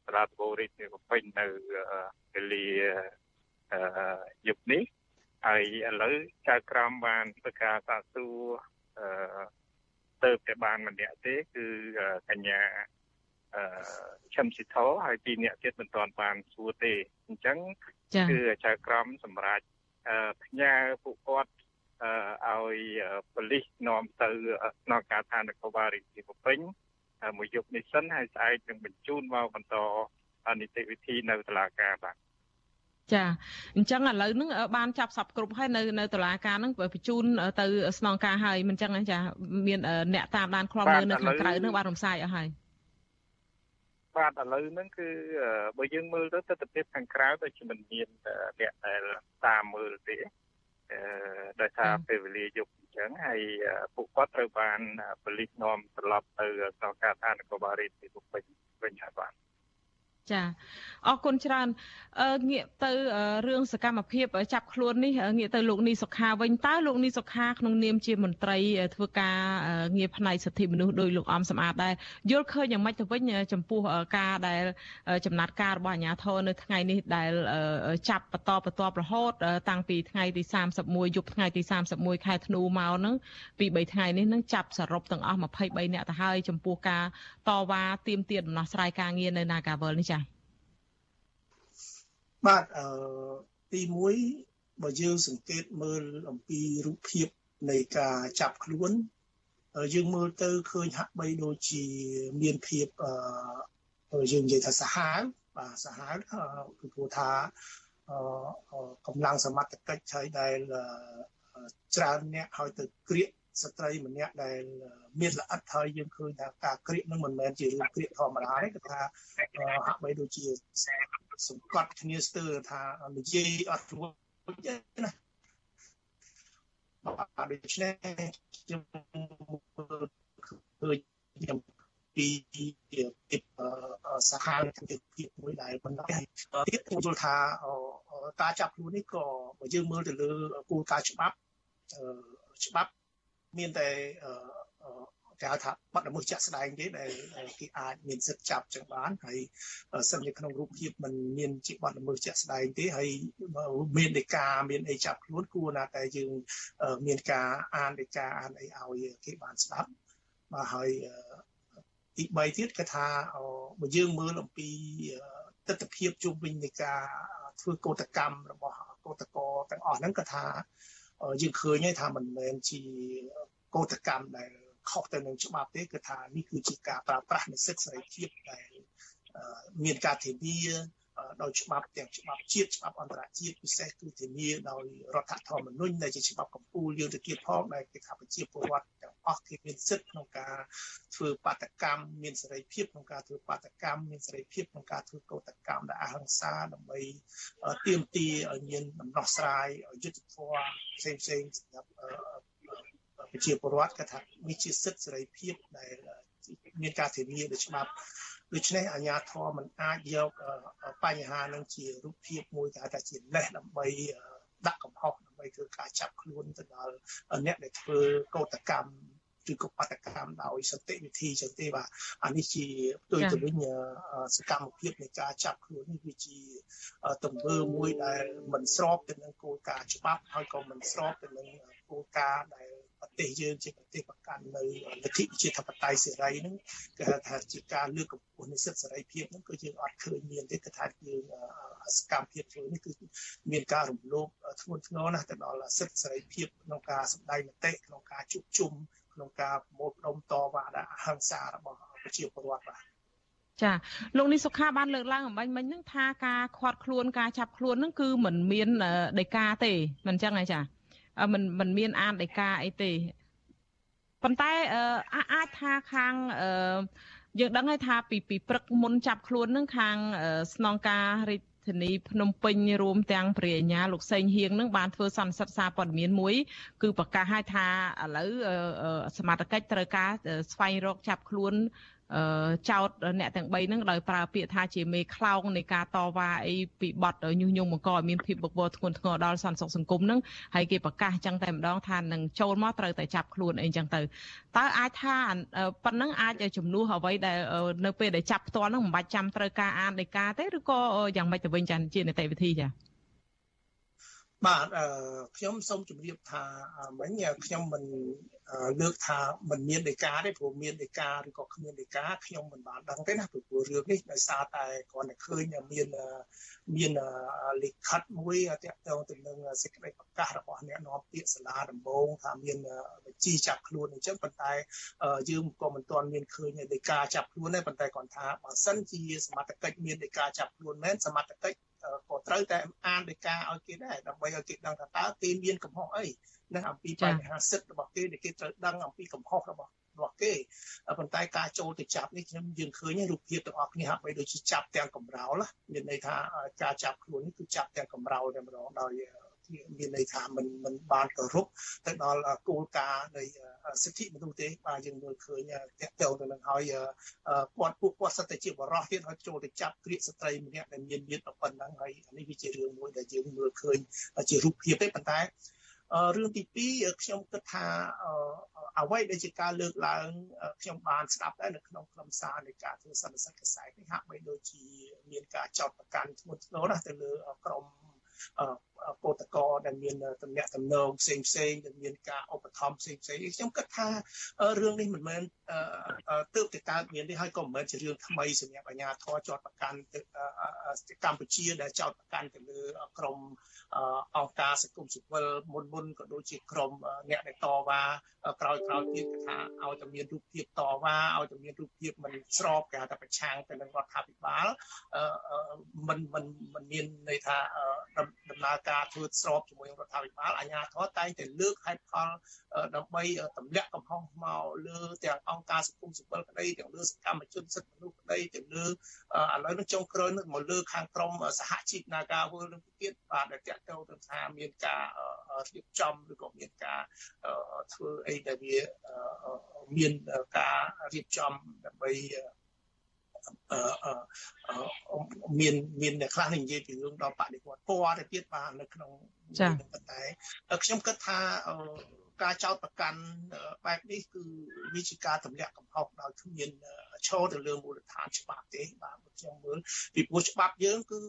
សាលាដំបូងរាជធានីភ្នំពេញនៅវេលា យប់នេះហើយឥឡូវចៅក្រមបានធ្វើការសាកសួរអឺទៅតែបានម្នាក់ទេគឺកញ្ញាអឺឈឹមស៊ីធោហើយពីរនាក់ទៀតមិនទាន់បានសួរទេអញ្ចឹងគឺចៅក្រមសម្រាប់ផ្ញើពួកគាត់អឺឲ្យប៉ូលីសនាំទៅស្នងការដ្ឋាននគរបាលរាជធានីភ្នំពេញមួយយប់នេះសិនហើយស្អែកនឹងបញ្ជូនមកបន្តនីតិវិធីនៅតុលាការបាទ
ចាអញ្ចឹងឥឡូវហ្នឹងបានចាប់សពគ្រប់ហើយនៅនៅតុលាការហ្នឹងបញ្ជូនទៅស្នងការហើយមិនចឹងចាមានអ្នកតាមដានខ្លំមើលនៅខាងក្រៅហ្នឹងបានរំសាយអស់ហើយ
បាទឥឡូវហ្នឹងគឺបើយើងមើលទៅទស្សនវិជ្ជាខាងក្រៅដូចជាមិនមានអ្នកដែលតាមមើលទេអឺដោយសារពេលវេលាយប់អញ្ចឹងហើយពួកគាត់ត្រូវបានប៉ូលីសនាំត្រឡប់ទៅស្នងការដ្ឋាននគរបាលរាជធានីភ្នំពេញវិញហើយបាទ
ចាអរគុណច្រើនងាកទៅរឿងសកម្មភាពចាប់ខ្លួននេះងាកទៅលោកនីសុខាវិញតើលោកនីសុខាក្នុងនាមជាមន្ត្រី ធ្វើការងារផ្នែកសិទ្ធិមនុស្សដោយលោកអំសំអាតដែរយល់ឃើញយ៉ាងម៉េចទៅវិញចំពោះការដែលចំណាត់ការរបស់អាជ្ញាធរនៅថ្ងៃនេះដែលចាប់បន្តបន្ទាប់រហូត តាំងពីថ្ងៃទី31យប់ថ្ងៃទី31ខែធ្នូមកហ្នឹងពី3ថ្ងៃនេះនឹងចាប់សរុបទាំងអស់23នាក់ទៅហើយចំពោះការតវ៉ាទាមទារដំណោះស្រាយការងារនៅ Nagawal នេះចា៎
បាទអឺទី1បើយើងសង្កេតមើលអំពីរូបភាពនៃការចាប់ខ្លួនយើងមើលទៅឃើញហាក់បីដូចជាមានភាពអឺយើងនិយាយថាសាហាវបាទសាហាវគឺព្រោះថាកម្លាំងសមត្ថកិច្ចហើយដែលច្រើនអ្នកហើយទៅក្រៀក ស្ត្រីម្នាក់ដែលមានល្អិតហើយយើងឃើញថាការក្រៀកនឹងមិនមែនជារឿងក្រៀកធម្មតាទេគឺថាហាក់បីដូចជាសង្កត់គ្នាស្ទើរថានិយាយអត់រួចទេណាបាទដូច្នេះខ្ញុំឃើញខ្ញុំពីពីសាខាទៅភាពមួយដែលបណ្ដាទៀតខ្ញុំយល់ថាការចាប់ខ្លួននេះក៏បើយើងមើលទៅលើគោលការណ៍ច្បាប់ច្បាប់ មានតែគេហៅថាបាត់ល្មើសជាក់ស្ដែងទេដែលគេអាចមានសិទ្ធិចាប់ចឹងបានហើយសិនជាក្នុងរូបភាពมันមានជាបាត់ល្មើសជាក់ស្ដែងទេហើយមានដីកាមានអីចាប់ខ្លួនគួរណាតែយើងមានការអានដីកាអានអីឲ្យគេបានស្ដាប់បាទហើយទី3ទៀតគឺថាបើយើងមើលអំពីទស្សនវិជ្ជាជុំវិញនៃការធ្វើកោតកម្មរបស់កោតកោទាំងអស់ហ្នឹងគឺថា យើងឃើញហើយថាមិនមែនជាកោតកម្មដែលខុសទៅនឹងច្បាប់ទេគឺថានេះគឺជាការប្រើប្រាស់នូវសិទ្ធិសេរីភាពដែលមានការធានាដោយច្បាប់ទាំងច្បាប់ជាតិច្បាប់អន្តរជាតិពិសេសគឺធានាដោយរដ្ឋធម្មនុញ្ញដែលជាច្បាប់កម្ពុជាយើងទៅទៀតផងដែលគេថាប្រជាពលរដ្ឋទាំង អស់គេមានសិទ្ធិក្នុងការធ្វើបាតកម្មមានសេរីភាពក្នុងការធ្វើបាតកម្មមានសេរីភាពក្នុងការធ្វើកោតកម្មដែលអហិង្សាដើម្បីទាមទារឲ្យមានដំណោះស្រាយយុត្តិធម៌ផ្សេងផ្សេងសម្រាប់ប្រជាពលរដ្ឋគាត់ថានេះជាសិទ្ធិសេរីភាពដែលមានការធានាដោយច្បាប់ដូច្នេះអាជ្ញាធរមិនអាចយកបញ្ហានឹងជារូបភាពមួយគេហៅថាជាលេសដើម្បីដាក់កំហុសដើម្បីធ្វើការចាប់ខ្លួនទៅដល់អ្នកដែលធ្វើកោតកម្ម ឬក៏បាតកម្មដោយសន្តិវិធីចឹងទេបាទអានេះជាផ្ទុយទៅវិញសកម្មភាពនៃការចាប់ខ្លួននេះវាជាទង្វើមួយដែលមិនស្របទៅនឹងគោលការណ៍ច្បាប់ហើយក៏មិនស្របទៅនឹងគោលការណ៍ដែលប្រទេសយើងជាប្រទេសប្រកាន់នៅលទ្ធិប្រជាធិបតេយ្យសេរីហ្នឹងគេហៅថាជាការលើកកម្ពស់នៃសិទ្ធិសេរីភាពហ្នឹងគឺយើងអត់ឃើញមានទេគឺថាយើងសកម្មភាពធ្វើនេះគឺមានការរំលោភធ្ងន់ធ្ងរណាស់ទៅដល់សិទ្ធិសេរីភាពក្នុងការសម្ដែងមតិក្នុងការជួបជុំ ក្នុងការប្រមូលផ្ដុំតវ៉ាដល់អហិង្សារបស់ប្រជាពលរដ្ឋបាទ
ចាលោកនេះសុខាបានលើកឡើងអំបញ្ញមិញហ្នឹងថាការខាត់ខ្លួនការចាប់ខ្លួនហ្នឹងគឺមិនមានដីកាទេមិនអញ្ចឹងហ៎ចាមិនមិនមានអានដីកាអីទេប៉ុន្តែអាចថាខាងយើងដឹងហើយថាពីពីព្រឹកមុនចាប់ខ្លួននឹងខាងស្នងការរាជ ធានីភ្នំពេញរួមទាំងព្រះអញ្ញាលោកសេងហៀងនឹងបានធ្វើសន្និសីទសារព័ត៌មានមួយ គឺប្រកាសឲ្យថាឥឡូវសមត្ថកិច្ចត្រូវការស្វែងរកចាប់ខ្លួន ចោតអ្នកទាំង3ហ្នឹងដោយប្រើពាក្យថាជាមេខ្លោងនៃការតវ៉ាអីពីបទញុះញង់បង្កឲ្យមានភាពបកបោធ្ងន់ធ្ងរដល់សន្តិសុខសង្គមហ្នឹងហើយគេប្រកាសចឹងតែម្ដងថានឹងចូលមកត្រូវតែចាប់ខ្លួនអីចឹងទៅតើអាចថាប៉ុណ្ណឹងអាចជំនួសអ្វីដែលនៅពេលដែលចាប់ផ្ទាល់ហ្នឹងមិនបាច់ចាំត្រូវការអានដីកាទេឬក៏យ៉ាងម៉េចទៅវិញចាជានីតិវិធីចា
បាទខ្ញុំសូមជម្រាបថាមិញខ្ញុំមិន លើកថាมันមានដីកាទេព្រោះមានដីកាឬក៏គ្មានដីកាខ្ញុំមិនបានដឹងទេណាព្រោះរឿងនេះដោយសារតែគ្រាន់តែឃើញមាន មានលិខិតមួយទាក់ទងទៅនឹងសេចក្តីប្រកាសរបស់អ្នកនាំពាក្យសាលាដំបងថាមានបញ្ជីចាប់ខ្លួនអញ្ចឹងប៉ុន្តែយើងក៏មិនទាន់មានឃើញដីកាចាប់ខ្លួនទេប៉ុន្តែគាត់ថាបើសិនជាសមត្ថកិច្ចមានដីកាចាប់ខ្លួនមែនសមត្ថកិច្ចក៏ត្រូវតែអានដីកាឲ្យគេដែរដើម្បីឲ្យគេដឹងថាតើគេមានកំហុសអីនឹងអំពីបញ្ហាសិទ្ធិរបស់គេដែលគេត្រូវដឹងអំពីកំហុសរបស់ របស់គេប៉ុន្តែការចូលទៅចាប់នេះខ្ញុំយើងឃើញរូបភាពទាំងអស់គ្នាហាក់បីដូចជាចាប់ទាំងកំរោលមានន័យថាការចាប់ខ្លួននេះគឺចាប់ទាំងកំរោលតែម្ដងដោយ មានន័យថាมันมันបានគោរពទៅដល់គោលការណ៍នៃសិទ្ធិមនុស្សទេបាទយើងមើលឃើញតកតទៅនឹងហើយគាត់ពួកគាត់សិតតែជាបរិសុទ្ធទៀតហើយចូលទៅចាប់គ្រាកស្ត្រីម្នាក់ដែលមានមានប៉ុណ្ណឹងហើយនេះវាជារឿងមួយដែលយើងមើលឃើញជារូបភាពទេប៉ុន្តែ រឿងទី2ខ្ញុំគិតថាអ្វីដែលជាការលើកឡើងខ្ញុំបានស្ដាប់ដែរនៅក្នុងខ្លឹមសារនៃការធ្វើសន្និសីទកសែតនេះហាក់បីដូចជាមានការចោទប្រកាន់ធ្ងន់ធ្ងរណាស់ទៅលើក្រុម កោតកោដែលមានតំណែងតំណងផ្សេងផ្សេងដែលមានការឧបត្ថម្ភផ្សេងផ្សេងខ្ញុំគិតថារឿងនេះមិនមែនទើបតែកើតមានទេហើយក៏មិនមែនជារឿងថ្មីសម្រាប់អាជ្ញាធរជាប់ប្រកាន់ទៅកម្ពុជាដែលចោទប្រកាន់ទៅលើក្រមអង្គការសង្គមស៊ីវិលមុនមុនក៏ដូចជាក្រមអ្នកដែលតវ៉ាក្រោយក្រោយទៀតគេថាឲ្យតែមានរូបភាពតវ៉ាឲ្យតែមានរូបភាពមិនស្របគេហៅថាប្រឆាំងទៅនឹងរដ្ឋាភិបាលមិនមិនមិនមានន័យថាដំណើរការធ្វើស្របជាមួយរដ្ឋាភិបាលអាជ្ញាធរតែងតែលើកហេតុផលដើម្បីទម្លាក់កំហុសមកលើទាំងអង្គការសង្គមស៊ីវិលក្តីទាំងលើសកម្មជនសិទ្ធិមនុស្សក្តីទាំងលើឥឡូវនេះចុងក្រោយនេះមកលើខាងក្រមសហជីព Nagawal នឹងទៀតបាទដែលតាក់ទងទៅថាមានការរៀបចំឬក៏មានការធ្វើអីដែលវាមានការរៀបចំដើម្បី មានមានអ្នកខ្លះនិយាយពីរឿងដល់បដិវត្តពណ៌ទៅទៀតបាទនៅក្នុងចា៎តែខ្ញុំគិតថាការចោតប្រកាន់បែបនេះគឺវាជាការទម្លាក់កំហុសដោយគ្មានឈរទៅលើមូលដ្ឋានច្បាប់ទេបាទខ្ញុំមើលពីព្រោះច្បាប់យើងគឺ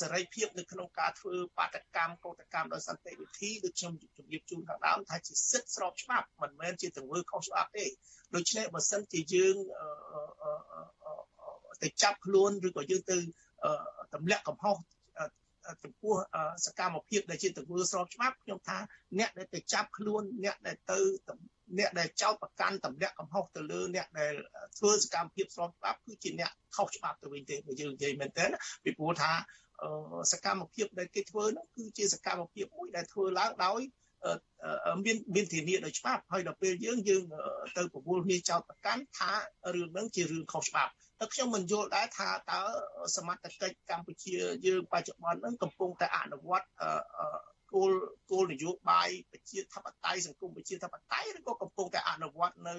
សេរីភាពនៅក្នុងការធ្វើបាតកម្មកោតកម្មដោយសន្តិវិធីដូចខ្ញុំជម្រាបជូនខាងដើមថាជាសិទ្ធិស្របច្បាប់មិនមែនជាទង្វើខុសច្បាប់ទេដូច្នេះបើសិនជាយើង ទៅចាប់ខ្លួនឬក៏យើងទៅទម្លាក់កំហុសចំពោះសកម្មភាពដែលជាទង្វើស្របច្បាប់ខ្ញុំថាអ្នកដែលទៅចាប់ខ្លួនអ្នកដែលទៅអ្នកដែលចោទប្រកាន់ទម្លាក់កំហុសទៅលើអ្នកដែលធ្វើសកម្មភាពស្របច្បាប់គឺជាអ្នកខុសច្បាប់ទៅវិញទេបើយើងនិយាយមែនទែនពីព្រោះថាសកម្មភាពដែលគេធ្វើនោះគឺជាសកម្មភាពមួយដែលធ្វើឡើងដោយ មានមានធានាដោយច្បាប់ហើយដល់ពេលយើងយើងទៅប្រមូលគ្នាចោតប្រកាន់ថារឿងហ្នឹងជារឿងខុសច្បាប់តែខ្ញុំមិនយល់ដែរថាតើសមត្ថកិច្ចកម្ពុជាយើងបច្ចុប្បន្នហ្នឹងកំពុងតែអនុវត្ត គោលគោលនយោបាយប្រជាធិបតេយ្យសង្គមប្រជាធិបតេយ្យឬក៏កំពុងតែអនុវត្តនៅ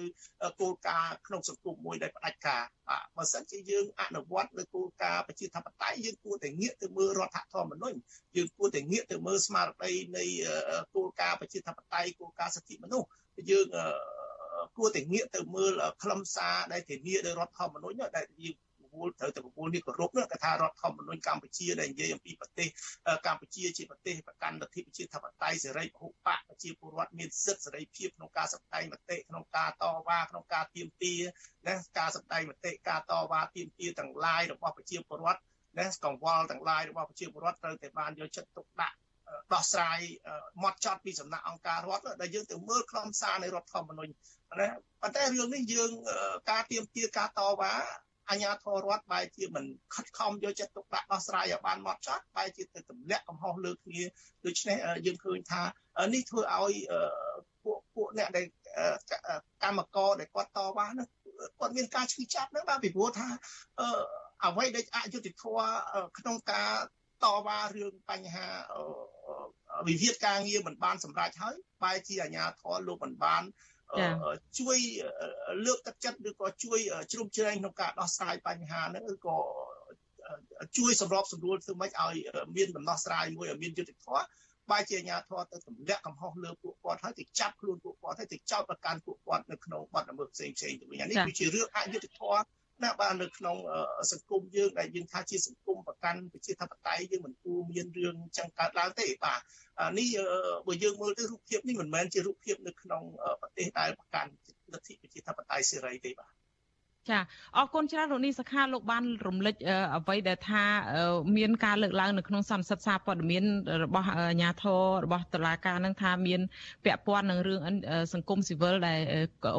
គោលការណ៍ក្នុងសង្គមមួយដែលផ្ដាច់ការបាទបើសិនជាយើងអនុវត្តនៅគោលការណ៍ប្រជាធិបតេយ្យយើងគួរតែងាកទៅមើលរដ្ឋធម្មនុញ្ញយើងគួរតែងាកទៅមើលស្មារតីនៃគោលការណ៍ប្រជាធិបតេយ្យគោលការណ៍សិទ្ធិមនុស្សយើងគួរតែងាកទៅមើលខ្លឹមសារដែលធានាដោយរដ្ឋធម្មនុញ្ញដែលយើង វល់ត្រូវតែប្រមូលនេះគោរពនោះគេថារដ្ឋធម្មនុញ្ញកម្ពុជាដែលនិយាយអំពីប្រទេសកម្ពុជាជាប្រទេសប្រកាន់លទ្ធិប្រជាធិបតេយ្យសេរីពហុបកប្រជាពលរដ្ឋមានសិទ្ធិសេរីភាពក្នុងការសម្ដែងមតិក្នុងការតវ៉ាក្នុងការទាមទារណាការសម្ដែងមតិការតវ៉ាទាមទារទាំងឡាយរបស់ប្រជាពលរដ្ឋណាកង្វល់ទាំងឡាយរបស់ប្រជាពលរដ្ឋត្រូវតែបានយកចិត្តទុកដាក់ដោះស្រាយមកចត់ពីសំណាក់អង្គការរដ្ឋដែលយើងទៅមើលខ្លឹមសារនៃរដ្ឋធម្មនុញ្ញណាប៉ុន្តែរឿងនេះយើងការទៀមទាការតវ៉ា អញ្ញាធររដ្ឋបែរជាមិនខិតខំយកចិត្តទុកដាក់ដោះស្រាយឲ្យបានមកចត់បែរជាទៅទម្លាក់កំហុសលើគ្នាដូច្នេះយើងឃើញថានេះធ្វើឲ្យពួកពួកអ្នកដែលកម្មករដែលគាត់តវ៉ានោះគាត់មានការឈឺចាប់ហ្នឹងបាទពីព្រោះថាអ្វីដែលអយុត្តិធម៌ក្នុងការតវ៉ារឿងបញ្ហាវិវាទការងារមិនបានសម្រេចហើយបែរជាអាជ្ញាធរលោកមិនបាន ជួយលើកទឹកចិត្តឬក៏ជួយជ្រោមជ្រែងក្នុងការដោះស្រាយបញ្ហាហ្នឹងឬក៏ជួយសម្របសម្រួលធ្វើម៉េចឲ្យមានដំណោះស្រាយមួយឲ្យមានយុត្តិធម៌បែរជាអាញាធរទៅទម្លាក់កំហុសលើពួកគាត់ហើយទៅចាប់ខ្លួនពួកគាត់ហើយទៅចោទប្រកាន់ពួកគាត់នៅក្នុងបទល្មើសផ្សេងផ្សេងទៅវិញនេះគឺជារឿងអយុត្តិធម៌ ណាបាទនៅក្នុងសង្គមយើងដែលយើងថាជាសង្គមប្រកាន់ប្រជាធិបតេយ្យយើងមិនគួរមានរឿងចឹងកើតឡើងទេបាទនេះបើយើងមើលទៅរូបភាពនេះមិនមែនជារូបភាពនៅក្នុងប្រទេសដែលប្រកាន់លទ្ធិប្រជាធិបតេយ្យសេរីទេបាទ
ចាអរគុណច្រើនលោកនីសខាលោកបានរំលឹកអ្វីដែលថាមានការលើកឡើងនៅក្នុងសន្និសីទសារព័ត៌មានរបស់អាជ្ញាធររបស់តុលាការនឹងថាមានពាក់ព័ន្ធនឹងរឿងសង្គមស៊ីវិលដែល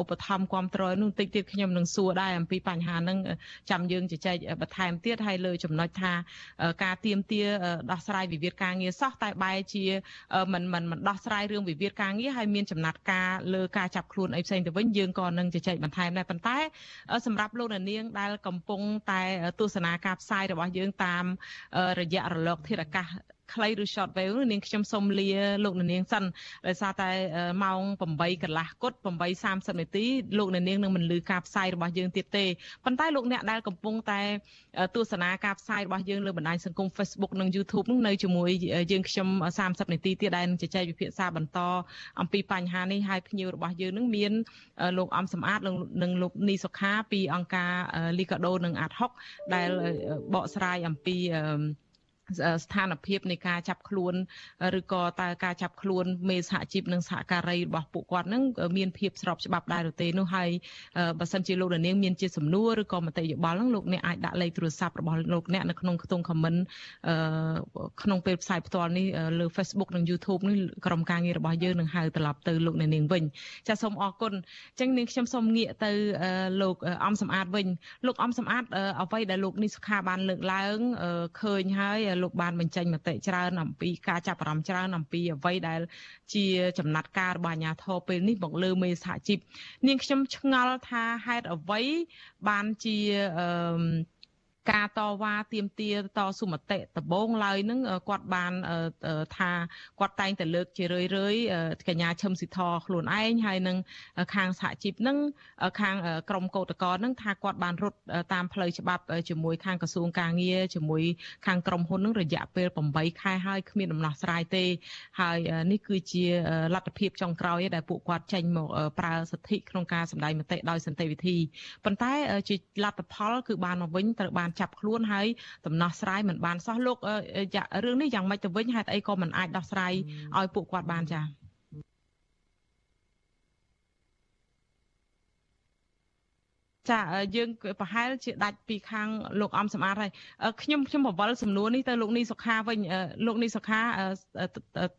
ឧបត្ថម្ភគ្រប់គ្រងនោះតិចទៀតខ្ញុំនឹងសួរដែរអំពីបញ្ហានឹងចាំយើងជជែកបន្ថែមទៀតហើយលើចំណុចថាការទៀមទាដោះស្រាយវិវាទការងារសោះតែបែរជាមិនមិនមិនដោះស្រាយរឿងវិវាទការងារហើយមានចំណាត់ការលើការចាប់ខ្លួនអីផ្សេងទៅវិញយើងក៏នឹងជជែកបន្ថែមដែរប៉ុន្តែសម្សម្រាប់លោកនាងដែលកំពុងតែទស្សនាការផ្សាយរបស់យើងតាមរយៈរលកធាតុអាកាស ខ្លីឬ short wave នាងខ្ញុំសូមលាលោកនាងសិនដោយសារតែម៉ោង8កន្លះគត់8:30នាទីលោកនាងនឹងមិនលឺការផ្សាយរបស់យើងទៀតទេប៉ុន្តែលោកអ្នកដែលកំពុងតែទស្សនាការផ្សាយរបស់យើងលើបណ្ដាញសង្គម Facebook និង YouTube នឹងនៅជាមួយយើងខ្ញុំ30នាទីទៀតដែលនឹងជជែកវិភាសាបន្តអំពីបញ្ហានេះហើយភ្ញៀវរបស់យើងនឹងមានលោកអំសំអាតនិងលោកនីសុខាពីអង្គការលីកាដូនិងអាត6ដែលបកស្រាយអំពី ស្ថានភាពនៃការចាប់ខ្លួនឬក៏តើការចាប់ខ្លួនមេសហជីពនិងសហការីរបស់ពួកគាត់នឹងមានភាពស្របច្បាប់ដែរឬទេនោះហើយបើសិនជាលោកនាងមានជាសំណួរឬក៏មតិយោបល់នឹងលោកអ្នកអាចដាក់លេខទូរស័ព្ទរបស់លោកអ្នកនៅក្នុងខ្ទង់ comment ក្នុងពេលផ្សាយផ្ទាល់នេះលើ Facebook និង YouTube នេះក្រុមការងាររបស់យើងនឹងហៅត្រឡប់ទៅលោកនាងវិញចាសសូមអរគុណអញ្ចឹងនាងខ្ញុំសូមងាកទៅលោកអំសំអាតវិញលោកអំសំអាតអ្វីដែលលោកនេះសុខាបានលើកឡើងឃើញហើយលោកបានបញ្ចេញមតិច្រើនអំពីការចាប់អារម្មណ៍ច្រើនអំពីអ្វីដែលជាចំណាត់ការរបស់អាជ្ញាធរពេលនេះមកលើមេសហជីពនាងខ្ញុំឆ្ងល់ថាហេតុអ្វីបានជាអឺ ការតវ៉ាទាមទារតស៊ូមតិដំបងឡើយនឹងគាត់បានថាគាត់តែងតែលើកជារឿយរឿយកញ្ញាឈឹមស៊ីធខ្លួនឯងហើយនឹងខាងសហជីពនឹងខាងក្រមកោតកលនឹងថាគាត់បានរត់តាមផ្លូវច្បាប់ជាមួយខាងក្រសួងការងារជាមួយខាងក្រមហ៊ុននឹងរយៈពេល8ខែហើយគ្មានដំណោះស្រាយទេ ហើយនេះគឺជាលទ្ធភាពចុងក្រោយដែលពួកគាត់ចេញមកប្រើសិទ្ធិក្នុងការសម្ដែងមតិដោយសន្តិវិធីប៉ុន្តែជាលទ្ធផលគឺបានមកវិញត្រូវបានចាប់ខ្លួនហើយដំណោះស្រាយមិនបានសោះលោករឿងនេះយ៉ាងម៉េចទៅវិញហេតុអីក៏មិនអាចដោះស្រាយឲ្យពួកគាត់បានចា៎ចាយើងប្រហែលជាដាច់ពីខាងលោកអំសំអាតហើយខ្ញុំខ្ញុំបវល់សំណួរនេះទៅលោកនីសុខាវិញលោកនីសុខា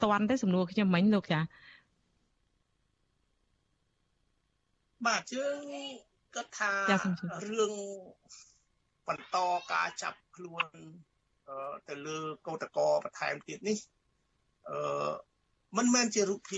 តន់ទេសំណួរខ្ញុំមិញលោកចា
បាទយើងគិតថារឿង បន្តការចាប់ខ្លួនទៅលើកោតកោបន្ថែមទៀតនេះអឺមិនមែនជារូបភាព